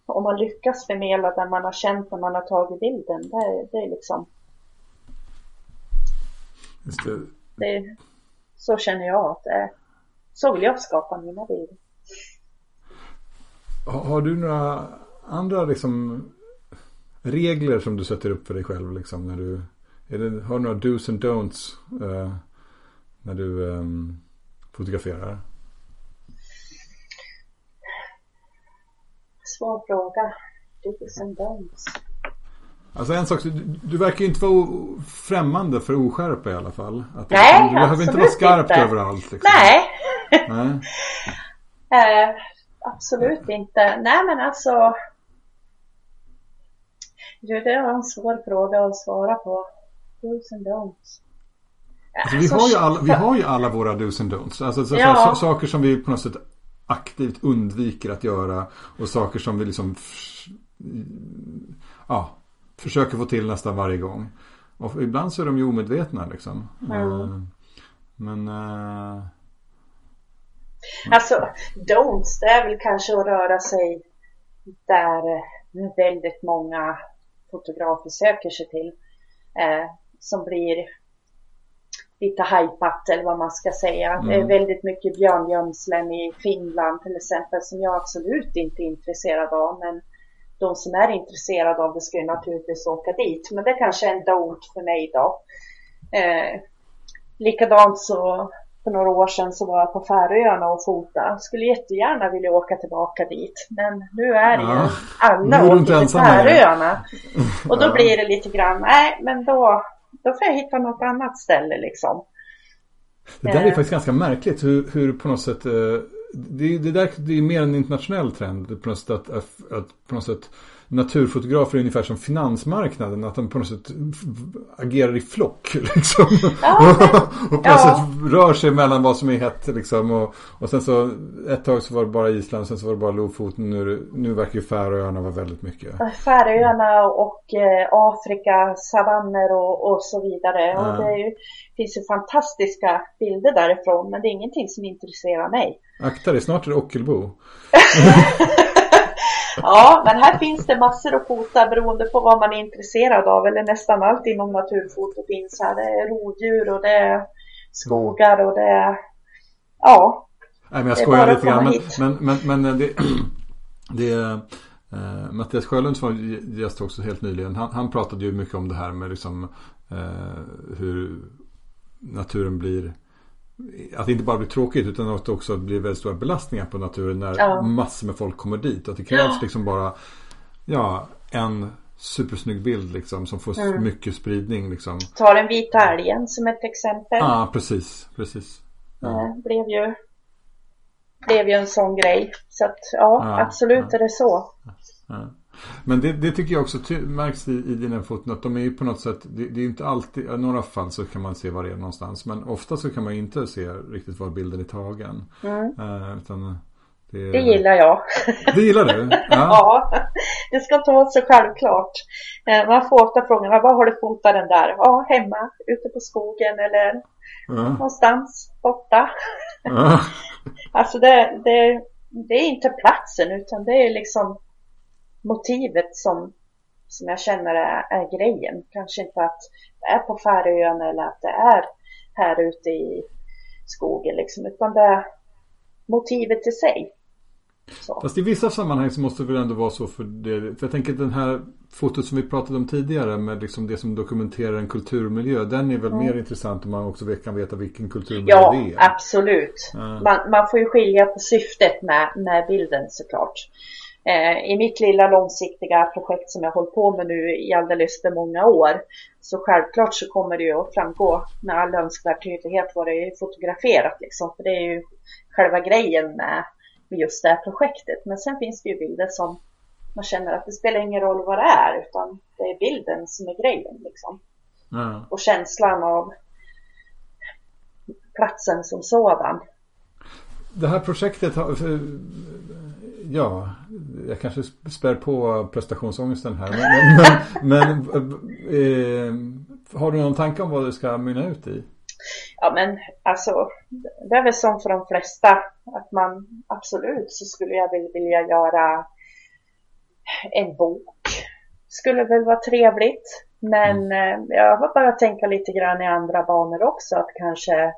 om man lyckas förmedla den man har känt när man har tagit bilden. Det, det är liksom Just det. det. Så känner jag att det är. Så vill jag skapa mina bilder. Har, du några andra liksom regler som du sätter upp för dig själv liksom när du det, har du några dos and don'ts uh, när du um, fotograferar? Svår fråga. Dos and don'ts. Alltså en sak, du, du verkar ju inte vara främmande för oskärpa i alla fall. Att Nej, Du behöver inte vara skarpt inte. överallt. Liksom. Nej. Nej. *laughs* eh, absolut inte. Nej men alltså. Du, det var en svår fråga att svara på. Do's and don'ts. Alltså, vi, har ju alla, vi har ju alla våra do's and don'ts. Alltså så, ja. så, saker som vi på något sätt aktivt undviker att göra. Och saker som vi liksom ja, försöker få till nästan varje gång. Och ibland så är de ju omedvetna liksom. Mm. Men... Uh... Alltså, don'ts, det är väl kanske att röra sig där väldigt många fotografer söker sig till. Eh, som blir lite hajpat eller vad man ska säga. Mm. Det är väldigt mycket björngömslen i Finland till exempel som jag absolut inte är intresserad av. Men de som är intresserade av det ska ju naturligtvis åka dit. Men det kanske är en don't för mig då. Eh, likadant så för några år sedan så var jag på Färöarna och fota. Skulle jättegärna vilja åka tillbaka dit. Men nu är det ja. ju alla åker till Färöarna. *laughs* Och då blir det lite grann, nej men då, då får jag hitta något annat ställe liksom. Det där är eh. faktiskt ganska märkligt hur, hur på något sätt eh det, det, där, det är mer en internationell trend på något sätt att, att, att på något sätt naturfotografer är ungefär som finansmarknaden. Att de på något sätt agerar i flock. *laughs* Liksom. Ja, *laughs* och på något ja. sätt rör sig mellan vad som är hett. Liksom. Och, och sen så ett tag så var det bara Island, sen så var det bara Lofoten. Nu, nu verkar ju Färöarna vara väldigt mycket. Färöarna och eh, Afrika, savanner och, och så vidare. Ja. Och det ju, finns ju fantastiska bilder därifrån. Men det är ingenting som intresserar mig. Akta dig, snart är det Ockelbo. *laughs* Ja, men här finns det massor att fota beroende på vad man är intresserad av. Eller nästan allt inom naturfoto finns här. Det är rodjur och det är skogar och det är... Ja. Nej, men jag skojar lite grann. Men, men, men, men det, *clears throat* det eh, Mattias Sjölund som var gäst också helt nyligen. Han, han, pratade ju mycket om det här med liksom, eh, hur naturen blir att det inte bara blir tråkigt utan att det också blir väldigt stora belastningar på naturen när ja. massor med folk kommer dit. Att det krävs ja. liksom bara ja, en supersnygg bild liksom som får mm. mycket spridning. Liksom. Ta den vita älgen som ett exempel. Ja, precis. precis. Ja. Det blev ju, blev ju en sån grej. Så att ja, ja absolut är det så. Men det, det, tycker jag också märks i, i dina att de är ju på något sätt, det, det är inte alltid, i några fall så kan man se var det är någonstans. Men ofta så kan man ju inte se riktigt var bilden är tagen. Mm. Uh, utan det, det, gillar jag. *laughs* Det gillar du? Ja. ja, det ska ta sig självklart. Eh, man får ofta frågan, var har du fotat den där? Ja, hemma, ute på skogen eller ja. någonstans borta. Ja. *laughs* alltså det, det, det är inte platsen utan det är liksom motivet som, som jag känner är, är grejen. Kanske inte att det är på Färöarna eller att det är här ute i skogen liksom, utan det är motivet i sig. Så. Fast i vissa sammanhang så måste det väl ändå vara så för det. För jag tänker att den här fotot som vi pratade om tidigare med liksom det som dokumenterar en kulturmiljö. Den är väl mm. mer intressant om man också kan veta vilken kulturmiljö ja, det är. Ja, absolut. Man, man, får ju skilja på syftet med, med bilden såklart. Eh, I mitt lilla långsiktiga projekt som jag hållit på med nu i alldeles för många år så självklart så kommer det ju att framgå med all önskvärd tydlighet vad det är fotograferat liksom. För det är ju själva grejen med just det här projektet. Men sen finns det ju bilder som man känner att det spelar ingen roll vad det är utan det är bilden som är grejen liksom. Mm. Och känslan av platsen som sådan. Det här projektet ja, jag kanske spär på prestationsångesten här. Men, men, men eh, har du någon tanke om vad det ska mynna ut i? Ja men alltså, det är väl som för de flesta att man absolut så skulle jag vilja göra en bok. Skulle väl vara trevligt. Men mm. jag har bara tänka lite grann i andra banor också att kanske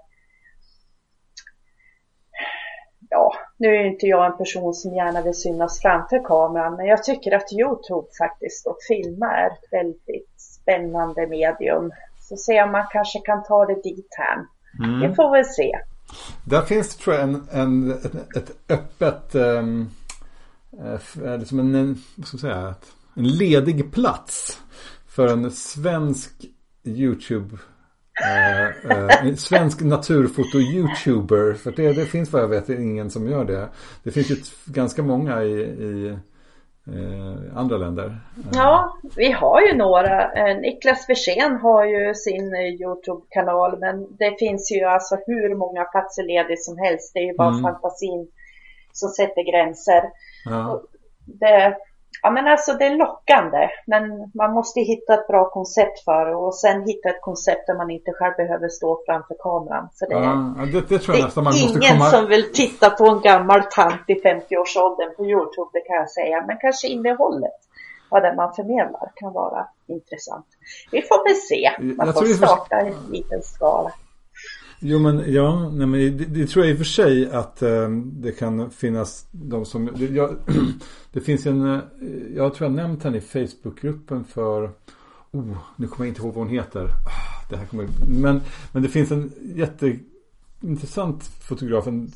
ja, nu är inte jag en person som gärna vill synas framför kameran, men jag tycker att Youtube faktiskt och filma är ett väldigt spännande medium. Så se om man kanske kan ta det dit här. Mm. Det får vi se. Där finns tror jag en, en, ett, ett öppet, um, liksom en, vad ska man säga, en ledig plats för en svensk YouTube Eh, svensk naturfoto-youtuber. För det, det, finns vad jag vet ingen som gör det. Det finns ju ganska många i, i eh, andra länder. Ja, vi har ju några. Niklas Versén har ju sin YouTube-kanal. Men det finns ju alltså hur många platser ledigt som helst. Det är ju bara mm. fantasin som sätter gränser. Ja. Det, Ja men alltså det är lockande men man måste hitta ett bra koncept för det och sen hitta ett koncept där man inte själv behöver stå framför kameran. För det, ja, det, det tror jag nästan man måste ingen komma... som vill titta på en gammal tant i 50-årsåldern på Youtube, det kan jag säga. Men kanske innehållet, vad det man förmedlar, kan vara intressant. Vi får väl se. Man jag får starta i en liten skala. Jo men ja, nej, men det, det, tror jag i och för sig att eh, det kan finnas de som, det, jag, *clears throat* det finns en, eh, jag tror jag nämnt henne i Facebookgruppen för, oh, nu kommer jag inte ihåg vad hon heter. Ah, det här kommer, men, men det finns en jätteintressant fotograf, en,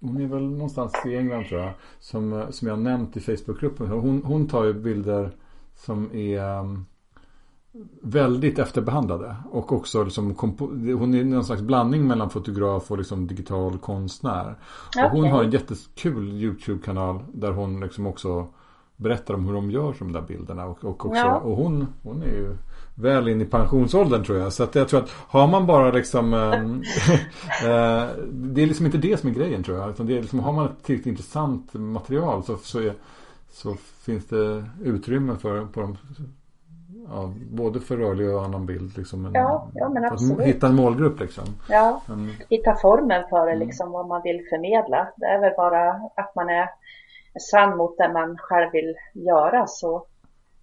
hon är väl någonstans i England tror jag, som, eh, som jag nämnt i Facebookgruppen. Hon, hon tar ju bilder som är um, väldigt efterbehandlade. Och också liksom, hon är någon slags blandning mellan fotograf och liksom digital konstnär. Okay. Och hon har en jättekul YouTube-kanal där hon liksom också berättar om hur de gör de där bilderna. Och, och, också, ja. och hon, hon är ju väl in i pensionsåldern tror jag. Så att jag tror att har man bara liksom äh, *laughs* *laughs* Det är liksom inte det som är grejen tror jag. Utan det är liksom, har man ett tillräckligt intressant material så, så, är, så finns det utrymme för på de ja, både för rörlig och annan bild. Liksom, en, ja, ja, men absolut. Hitta en målgrupp liksom. Ja, en, hitta formen för det, mm. liksom, vad man vill förmedla. Det är väl bara att man är sann mot det man själv vill göra så,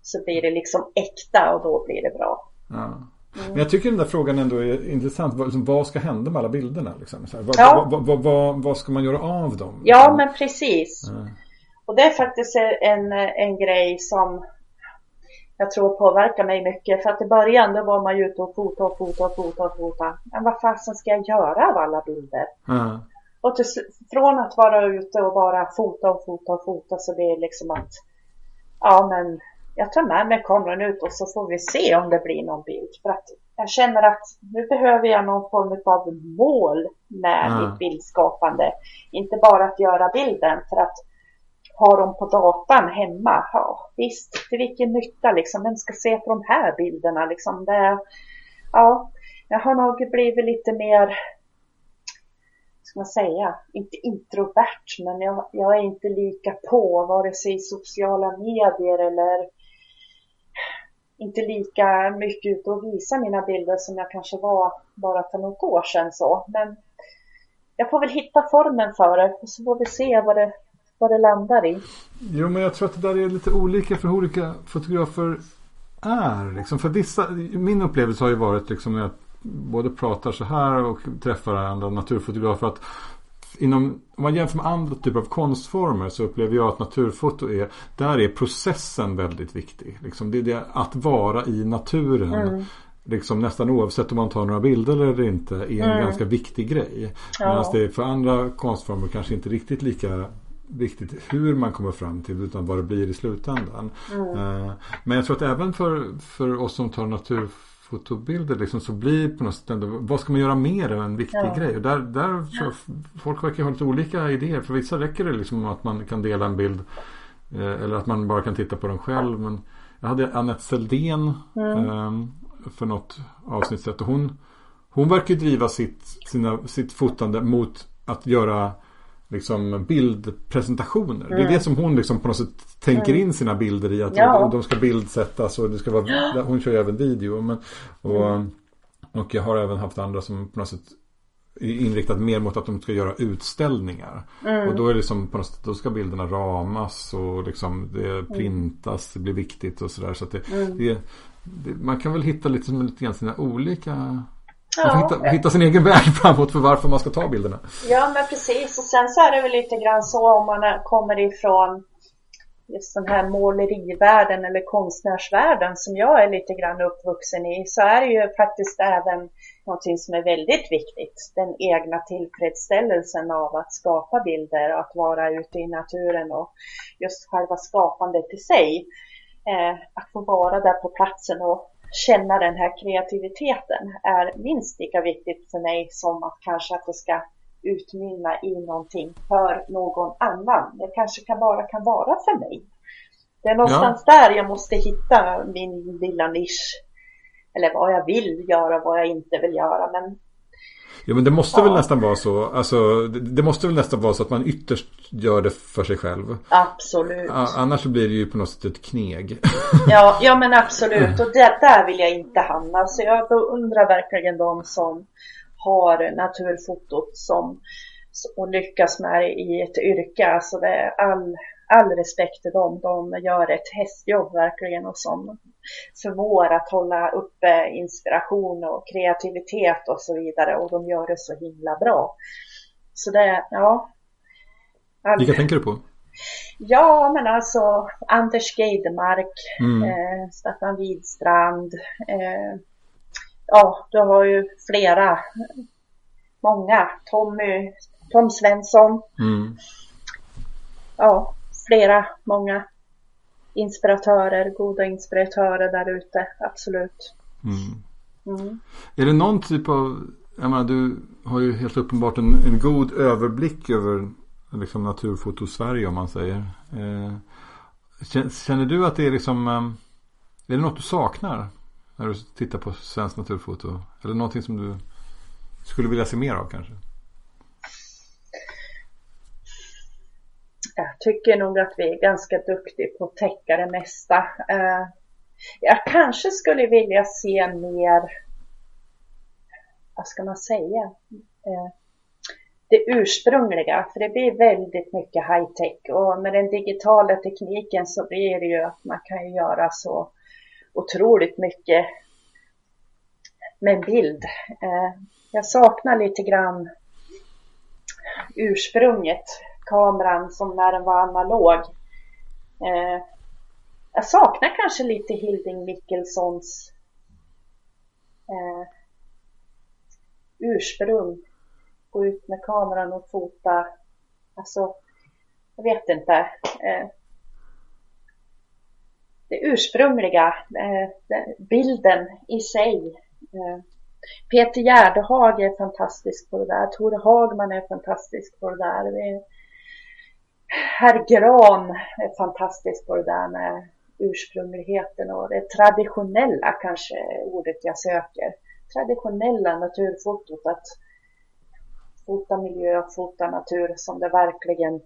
så blir det liksom äkta och då blir det bra. Ja. Mm. Men jag tycker den där frågan ändå är intressant. Vad, liksom, vad ska hända med alla bilderna? Liksom? Här, vad, ja. vad, vad, vad, ska man göra av dem? Ja, liksom? men precis. Mm. Och det är faktiskt en, en grej som jag tror påverkar mig mycket. För att i början då var man ju ute och fota och fota och fota och fota. Men vad fasen ska jag göra av alla bilder? Mm. Och till, från att vara ute och bara fota och fota och fota så blir det liksom att ja men jag tar med mig kameran ut och så får vi se om det blir någon bild. För att jag känner att nu behöver jag någon form av mål med mm. mitt bildskapande. Inte bara att göra bilden för att ha dem på datan hemma. Ja, visst, till vilken nytta liksom. Vem ska se på de här bilderna liksom? Det, ja, jag har nog blivit lite mer, ska man säga, inte introvert, men jag, jag är inte lika på vare sig i sociala medier eller inte lika mycket ute och visa mina bilder som jag kanske var bara för något år sedan så. Men jag får väl hitta formen för det och så får vi se vad det, vad det landar i. Jo, men jag tror att det där är lite olika för hur olika fotografer är. Liksom. För vissa, min upplevelse har ju varit liksom när jag både pratar så här och träffar andra naturfotografer att Inom, om man jämför med andra typer av konstformer så upplever jag att naturfoto är Där är processen väldigt viktig. Liksom det är det att vara i naturen. Mm. Liksom nästan oavsett om man tar några bilder eller inte är en mm. ganska viktig grej. Ja. Medan det för andra konstformer kanske inte riktigt lika viktigt hur man kommer fram till utan vad det blir i slutändan. Mm. Uh, men jag tror att även för, för oss som tar naturfotobilder liksom, så blir på något sätt vad ska man göra mer än en viktig ja. grej? Och där, där jag, folk verkar ha lite olika idéer. För vissa räcker det liksom att man kan dela en bild uh, eller att man bara kan titta på den själv. Men jag hade Annette Seldén mm. uh, för något avsnitt och hon, hon verkar driva sitt, sina, sitt fotande mot att göra liksom bildpresentationer. Mm. Det är det som hon liksom på något sätt tänker mm. in sina bilder i. Att ja. de ska bildsättas och det ska vara, hon kör ju även video. Men, och, mm. och jag har även haft andra som på något sätt inriktat mer mot att de ska göra utställningar. Mm. Och då är det som på något sätt, då ska bilderna ramas och liksom det mm. printas, det blir viktigt och sådär. Så, det, mm. det, det, man kan väl hitta lite, lite grann sina olika Ja. Hitta, hitta, sin egen väg *laughs* framåt för varför man ska ta bilderna. Ja men precis och sen så är det väl lite grann så om man kommer ifrån just den här målerivärlden eller konstnärsvärlden som jag är lite grann uppvuxen i så är det ju faktiskt även någonting som är väldigt viktigt. Den egna tillfredsställelsen av att skapa bilder, att vara ute i naturen och just själva skapandet i sig. Eh, att få vara där på platsen och känna den här kreativiteten är minst lika viktigt för mig som att kanske att det ska utmynna i någonting för någon annan. Det kanske kan bara kan vara för mig. Det är någonstans ja. där jag måste hitta min lilla nisch. Eller vad jag vill göra, vad jag inte vill göra. Men Ja men det måste ja. väl nästan vara så. Alltså, det, det, måste väl nästan vara så att man ytterst gör det för sig själv. Absolut. A annars blir det ju på något sätt ett kneg. *laughs* ja, ja men absolut. Och det, där vill jag inte hamna. Så jag beundrar verkligen de som har naturfotot som och lyckas med det i ett yrke. Alltså det är all, all respekt till dem. De gör ett hästjobb verkligen och som förmår att hålla uppe inspiration och kreativitet och så vidare och de gör det så himla bra. Så det, ja. All... Vilka tänker du på? Ja, men alltså Anders Geidemark, mm. eh, Staffan Widstrand. Eh, ja, du har ju flera, många. Tommy, Tom Svensson. Mm. Ja, flera, många inspiratörer, goda inspiratörer där ute, absolut. Mm. Mm. Är det någon typ av, jag menar du har ju helt uppenbart en, en god överblick över liksom naturfoto Sverige om man säger. Eh, känner du att det är liksom, eh, är det något du saknar när du tittar på svensk naturfoto? Eller någonting som du skulle vilja se mer av kanske? Jag tycker nog att vi är ganska duktiga på att täcka det mesta. Eh, jag kanske skulle vilja se mer, vad ska man säga, eh, det ursprungliga. För det blir väldigt mycket high tech och med den digitala tekniken så blir det ju att man kan göra så otroligt mycket med en bild. Eh, jag saknar lite grann ursprunget kameran som när den var analog. Eh, jag saknar kanske lite Hilding Mickelsons eh, ursprung. Gå ut med kameran och fota. Alltså, jag vet inte. Eh, det ursprungliga, eh, bilden i sig. Eh, Peter Gärdehag är fantastisk på det där. Tore Hagman är fantastisk på det där. Herr Gran är fantastisk på det där med ursprungligheten och det traditionella kanske ordet jag söker. Traditionella naturfotot, att fota miljö, fota natur som det verkligen,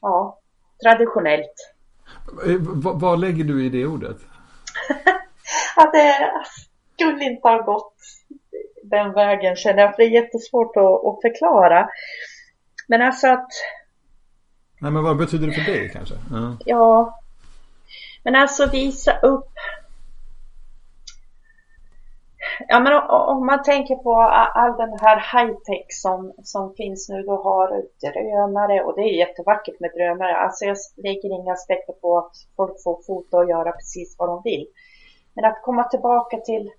ja, traditionellt. Eh, vad, vad lägger du i det ordet? *laughs* att det skulle inte ha gått den vägen känner jag, för det är jättesvårt att, att förklara. Men alltså att Nej men vad betyder det för dig kanske? Ja. ja. Men alltså visa upp. Ja men om man tänker på all den här high-tech som, som finns nu. Du har drönare och det är jättevackert med drönare. Alltså jag lägger inga aspekter på att folk får fota och göra precis vad de vill. Men att komma tillbaka till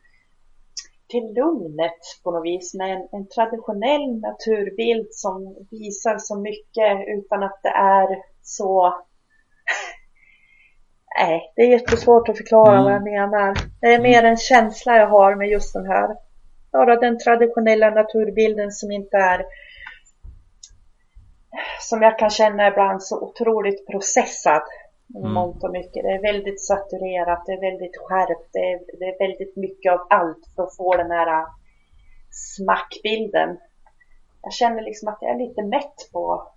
till lugnet på något vis med en, en, traditionell naturbild som visar så mycket utan att det är så... *laughs* Nej, det är jättesvårt att förklara mm. vad jag menar. Det är mer en känsla jag har med just den här. Bara den traditionella naturbilden som inte är som jag kan känna ibland så otroligt processad mm. mångt och mycket. Det är väldigt saturerat, det är väldigt skärpt, det är, det är väldigt mycket av allt för att få den här smackbilden. jag känner liksom att jag är lite mätt på,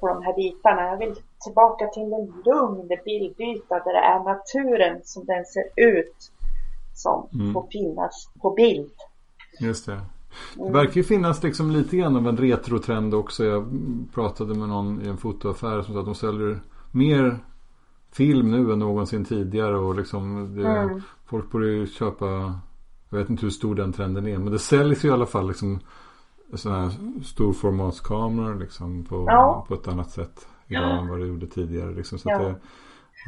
på de här bitarna. Jag vill tillbaka till en lugn bildyta där det är naturen som den ser ut som mm. får finnas på bild. Just det. Det verkar ju finnas liksom lite grann av en retrotrend också. Jag pratade med någon i en fotoaffär som sa att de säljer mer film nu än någonsin tidigare. Och liksom det, mm. Folk borde ju köpa, jag vet inte hur stor den trenden är. Men det säljs ju i alla fall liksom sådana här storformatskameror liksom på, ja. på ett annat sätt idag ja. än vad det gjorde tidigare. Liksom, så ja. det,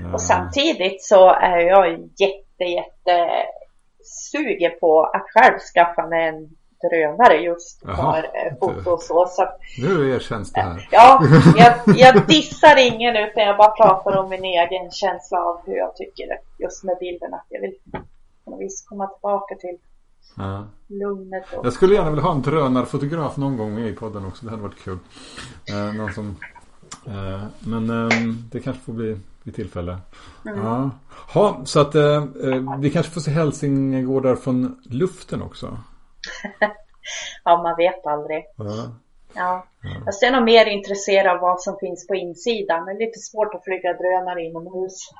äh... Och samtidigt så är jag jätte, jätte sugen på att själv skaffa mig en drönare just för eh, foto och så. så nu erkänns det här. Ja, *laughs* jag, jag dissar ingen utan jag bara pratar om min egen känsla av hur jag tycker det just med bilderna. Jag vill på något vis komma tillbaka till ja. lugnet. Och... Jag skulle gärna vilja ha en drönarfotograf någon gång i podden också. Det hade varit kul. Eh, någon som, eh, men eh, det kanske får bli vid tillfälle. Mm. Ja. Ha, så att eh, eh, vi kanske får se hälsingegårdar från luften också. *laughs* ja, man vet aldrig. Ja. Ja. Jag är nog mer intresserad av vad som finns på insidan. Det är lite svårt att flyga drönare inomhus.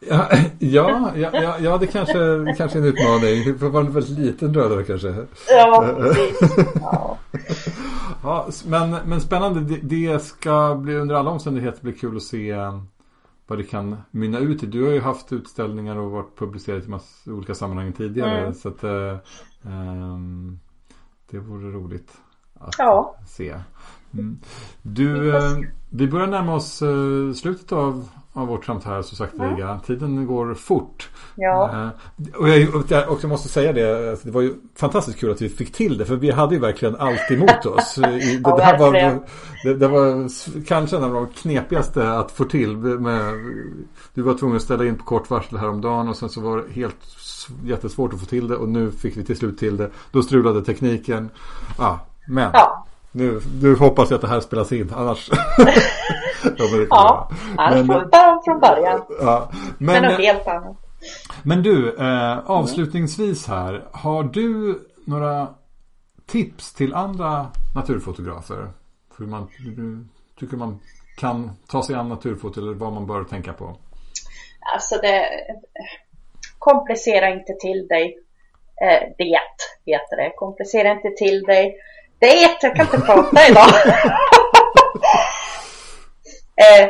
*laughs* ja, ja, ja, ja, det kanske, kanske är en utmaning. Det får vara en väldigt liten drönare kanske. Ja, *laughs* precis. Ja. ja, men, men spännande. Det, ska bli under alla omständigheter bli kul att se vad det kan mynna ut i. Du har ju haft utställningar och varit publicerad i massa olika sammanhang tidigare. Mm. Så att, ähm, det vore roligt att ja. se. Mm. Du, vi börjar närma oss äh, slutet av av vårt samtal så sakteliga. Mm. Tiden går fort. Ja. Uh, och jag också måste säga det. Det var ju fantastiskt kul att vi fick till det. För vi hade ju verkligen allt emot *laughs* oss. det, ja, det, här var, det, det, var kanske en av de knepigaste att få till. Med, du var tvungen att ställa in på kort varsel häromdagen. Och sen så var det helt jättesvårt att få till det. Och nu fick vi till slut till det. Då strulade tekniken. Ah, men. Ja. Nu, nu hoppas jag att det här spelas in. Annars. *laughs* ja, annars får vi börja från början. Ja, men, men något helt annat. Men du, eh, avslutningsvis här. Har du några tips till andra naturfotografer? Hur man tycker man kan ta sig an naturfoto eller vad man bör tänka på? Alltså det komplicera inte till dig. Eh, det heter det. Komplicera inte till dig. Det, jag kan inte prata idag. *laughs* Eh,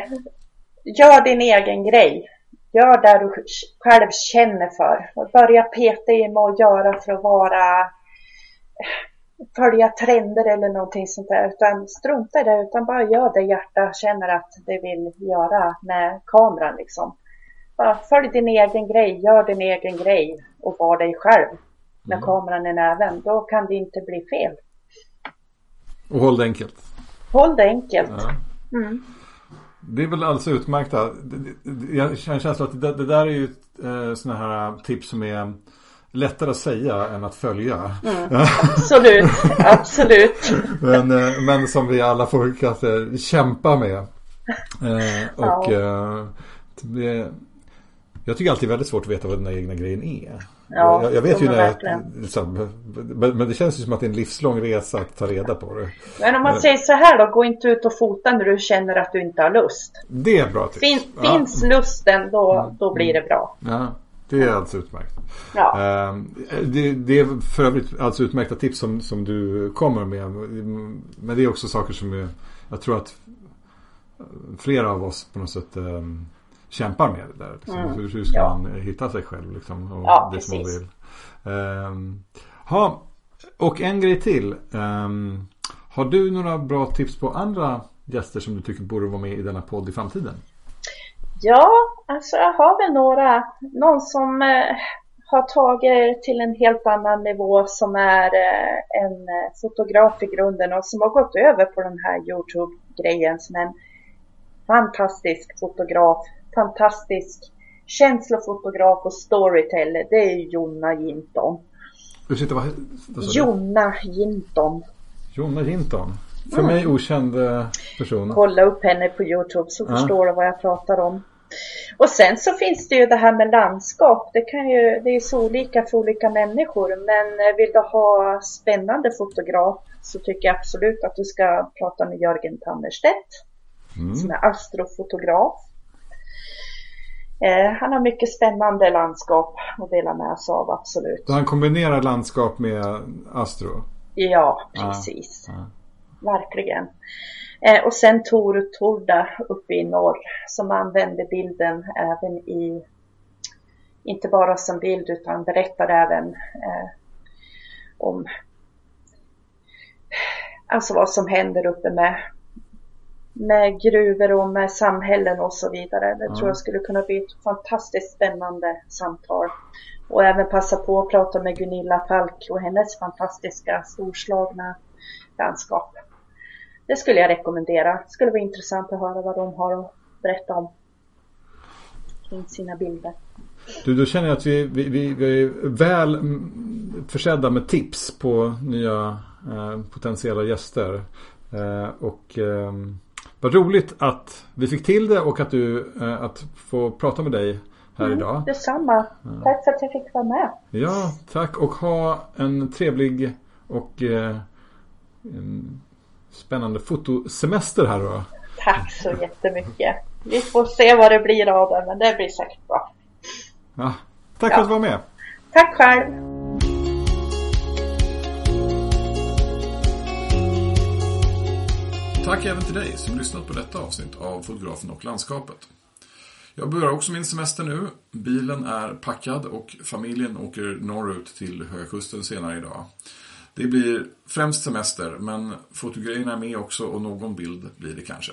gör din egen grej. Gör det du själv känner för. Börja peta i med att göra för att vara eh, följa trender eller någonting sånt där. Utan strunta i det. Utan bara gör det hjärta känner att det vill göra med kameran liksom. Bara följ din egen grej. Gör din egen grej. Och var dig själv. Med mm. kameran i näven. Då kan det inte bli fel. Och håll det enkelt. Håll det enkelt. Ja. Mm. Det är väl alldeles utmärkta. Jag har en känsla att det, det där är ju eh, sådana här tips som är lättare att säga än att följa. Mm, *laughs* absolut, absolut. men, eh, men som vi alla får kanske kämpa med. Eh, och ja. eh, det, jag tycker alltid väldigt svårt att veta vad den egna grejen är. Ja, jag, jag vet ju när liksom, men, men det känns ju som att det är en livslång resa att ta reda på det. Men om man säger så här då, gå inte ut och fota när du känner att du inte har lust. Det är bra tips. Fin, ja. Finns lusten då, då blir det bra. Ja, det är alltså utmärkt. Ja. Ehm, det, det, är för övrigt alltså utmärkta tips som, som du kommer med. Men det är också saker som är, jag tror att flera av oss på något sätt um, kämpar med det där. Liksom. Mm. Hur, hur, ska ja. man hitta sig själv liksom, och ja, det som man vill. Um, ha, och en grej till. Um, har du några bra tips på andra gäster som du tycker borde vara med i denna podd i framtiden? Ja, alltså jag har väl några. Någon som eh, har tagit till en helt annan nivå som är eh, en eh, fotograf i grunden och som har gått över på den här Youtube-grejen som en fantastisk fotograf fantastisk känslofotograf och storyteller. Det är Jonna Jinton. Ursäkta, vad, vad Jonna Jinton. Jonna Jinton. För mm. mig okänd person. Kolla upp henne på Youtube så ja. förstår du vad jag pratar om. Och sen så finns det ju det här med landskap. Det, kan ju, det är så olika för olika människor. Men eh, vill du ha spännande fotograf så tycker jag absolut att du ska prata med Jörgen Tannerstedt. Mm. Som är astrofotograf. Eh, han har mycket spännande landskap att dela med sig av, absolut. Så han kombinerar landskap med astro? Ja, precis. Ah, ah. Verkligen. Eh, och sen Tor Torda uppe i norr som använder bilden även i, inte bara som bild utan berättar även eh, om alltså vad som händer uppe med, med gruvor och med samhällen och så vidare. Det mm. tror jag skulle kunna bli ett fantastiskt spännande samtal. Och även passa på att prata med Gunilla Falk och hennes fantastiska storslagna landskap det skulle jag rekommendera. Det skulle vara intressant att höra vad de har att berätta om kring sina bilder. Du, då känner jag att vi, vi, vi, vi är väl försedda med tips på nya eh, potentiella gäster. Eh, och eh, vad roligt att vi fick till det och att du eh, att få prata med dig här mm, idag. Detsamma. Ja. Tack för att jag fick vara med. Ja, tack och ha en trevlig och eh, spännande fotosemester här då. Tack så jättemycket. Vi får se vad det blir av det, men det blir säkert bra. Ja, tack ja. för att du var med. Tack själv. Tack även till dig som lyssnat på detta avsnitt av Fotografen och landskapet. Jag börjar också min semester nu. Bilen är packad och familjen åker norrut till Höga Kusten senare idag. Det blir främst semester, men fotogrejerna är med också och någon bild blir det kanske.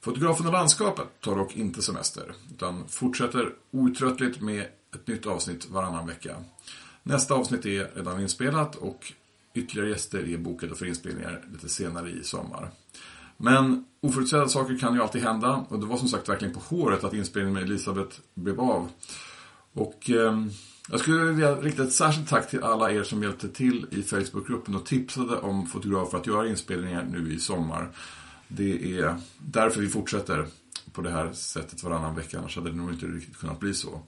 Fotografen och landskapet tar dock inte semester, utan fortsätter outtröttligt med ett nytt avsnitt varannan vecka. Nästa avsnitt är redan inspelat och ytterligare gäster är bokade för inspelningar lite senare i sommar. Men oförutsedda saker kan ju alltid hända och det var som sagt verkligen på håret att inspelningen med Elisabeth blev av. Och eh, jag skulle vilja rikta ett särskilt tack till alla er som hjälpte till i Facebookgruppen och tipsade om fotografer att göra inspelningar nu i sommar. Det är därför vi fortsätter på det här sättet varannan vecka, annars hade det nog inte riktigt kunnat bli så.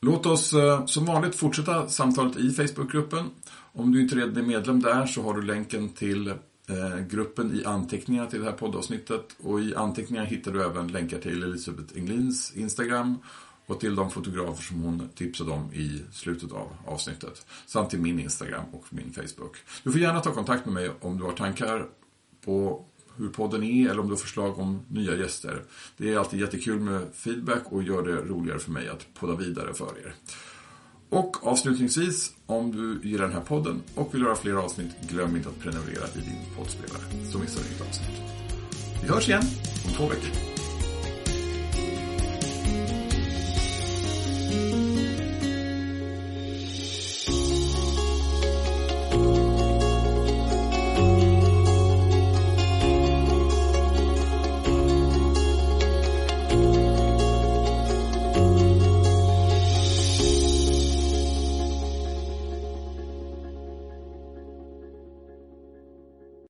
Låt oss eh, som vanligt fortsätta samtalet i Facebookgruppen. Om du inte redan är medlem där så har du länken till eh, gruppen i anteckningar till det här poddavsnittet. Och i anteckningar hittar du även länkar till Elisabeth Englins Instagram och till de fotografer som hon tipsade om i slutet av avsnittet. Samt till min Instagram och min Facebook. Du får gärna ta kontakt med mig om du har tankar på hur podden är eller om du har förslag om nya gäster. Det är alltid jättekul med feedback och gör det roligare för mig att podda vidare för er. Och avslutningsvis, om du gillar den här podden och vill höra fler avsnitt, glöm inte att prenumerera i din poddspelare så missar du inget avsnitt. Vi hörs igen om två veckor.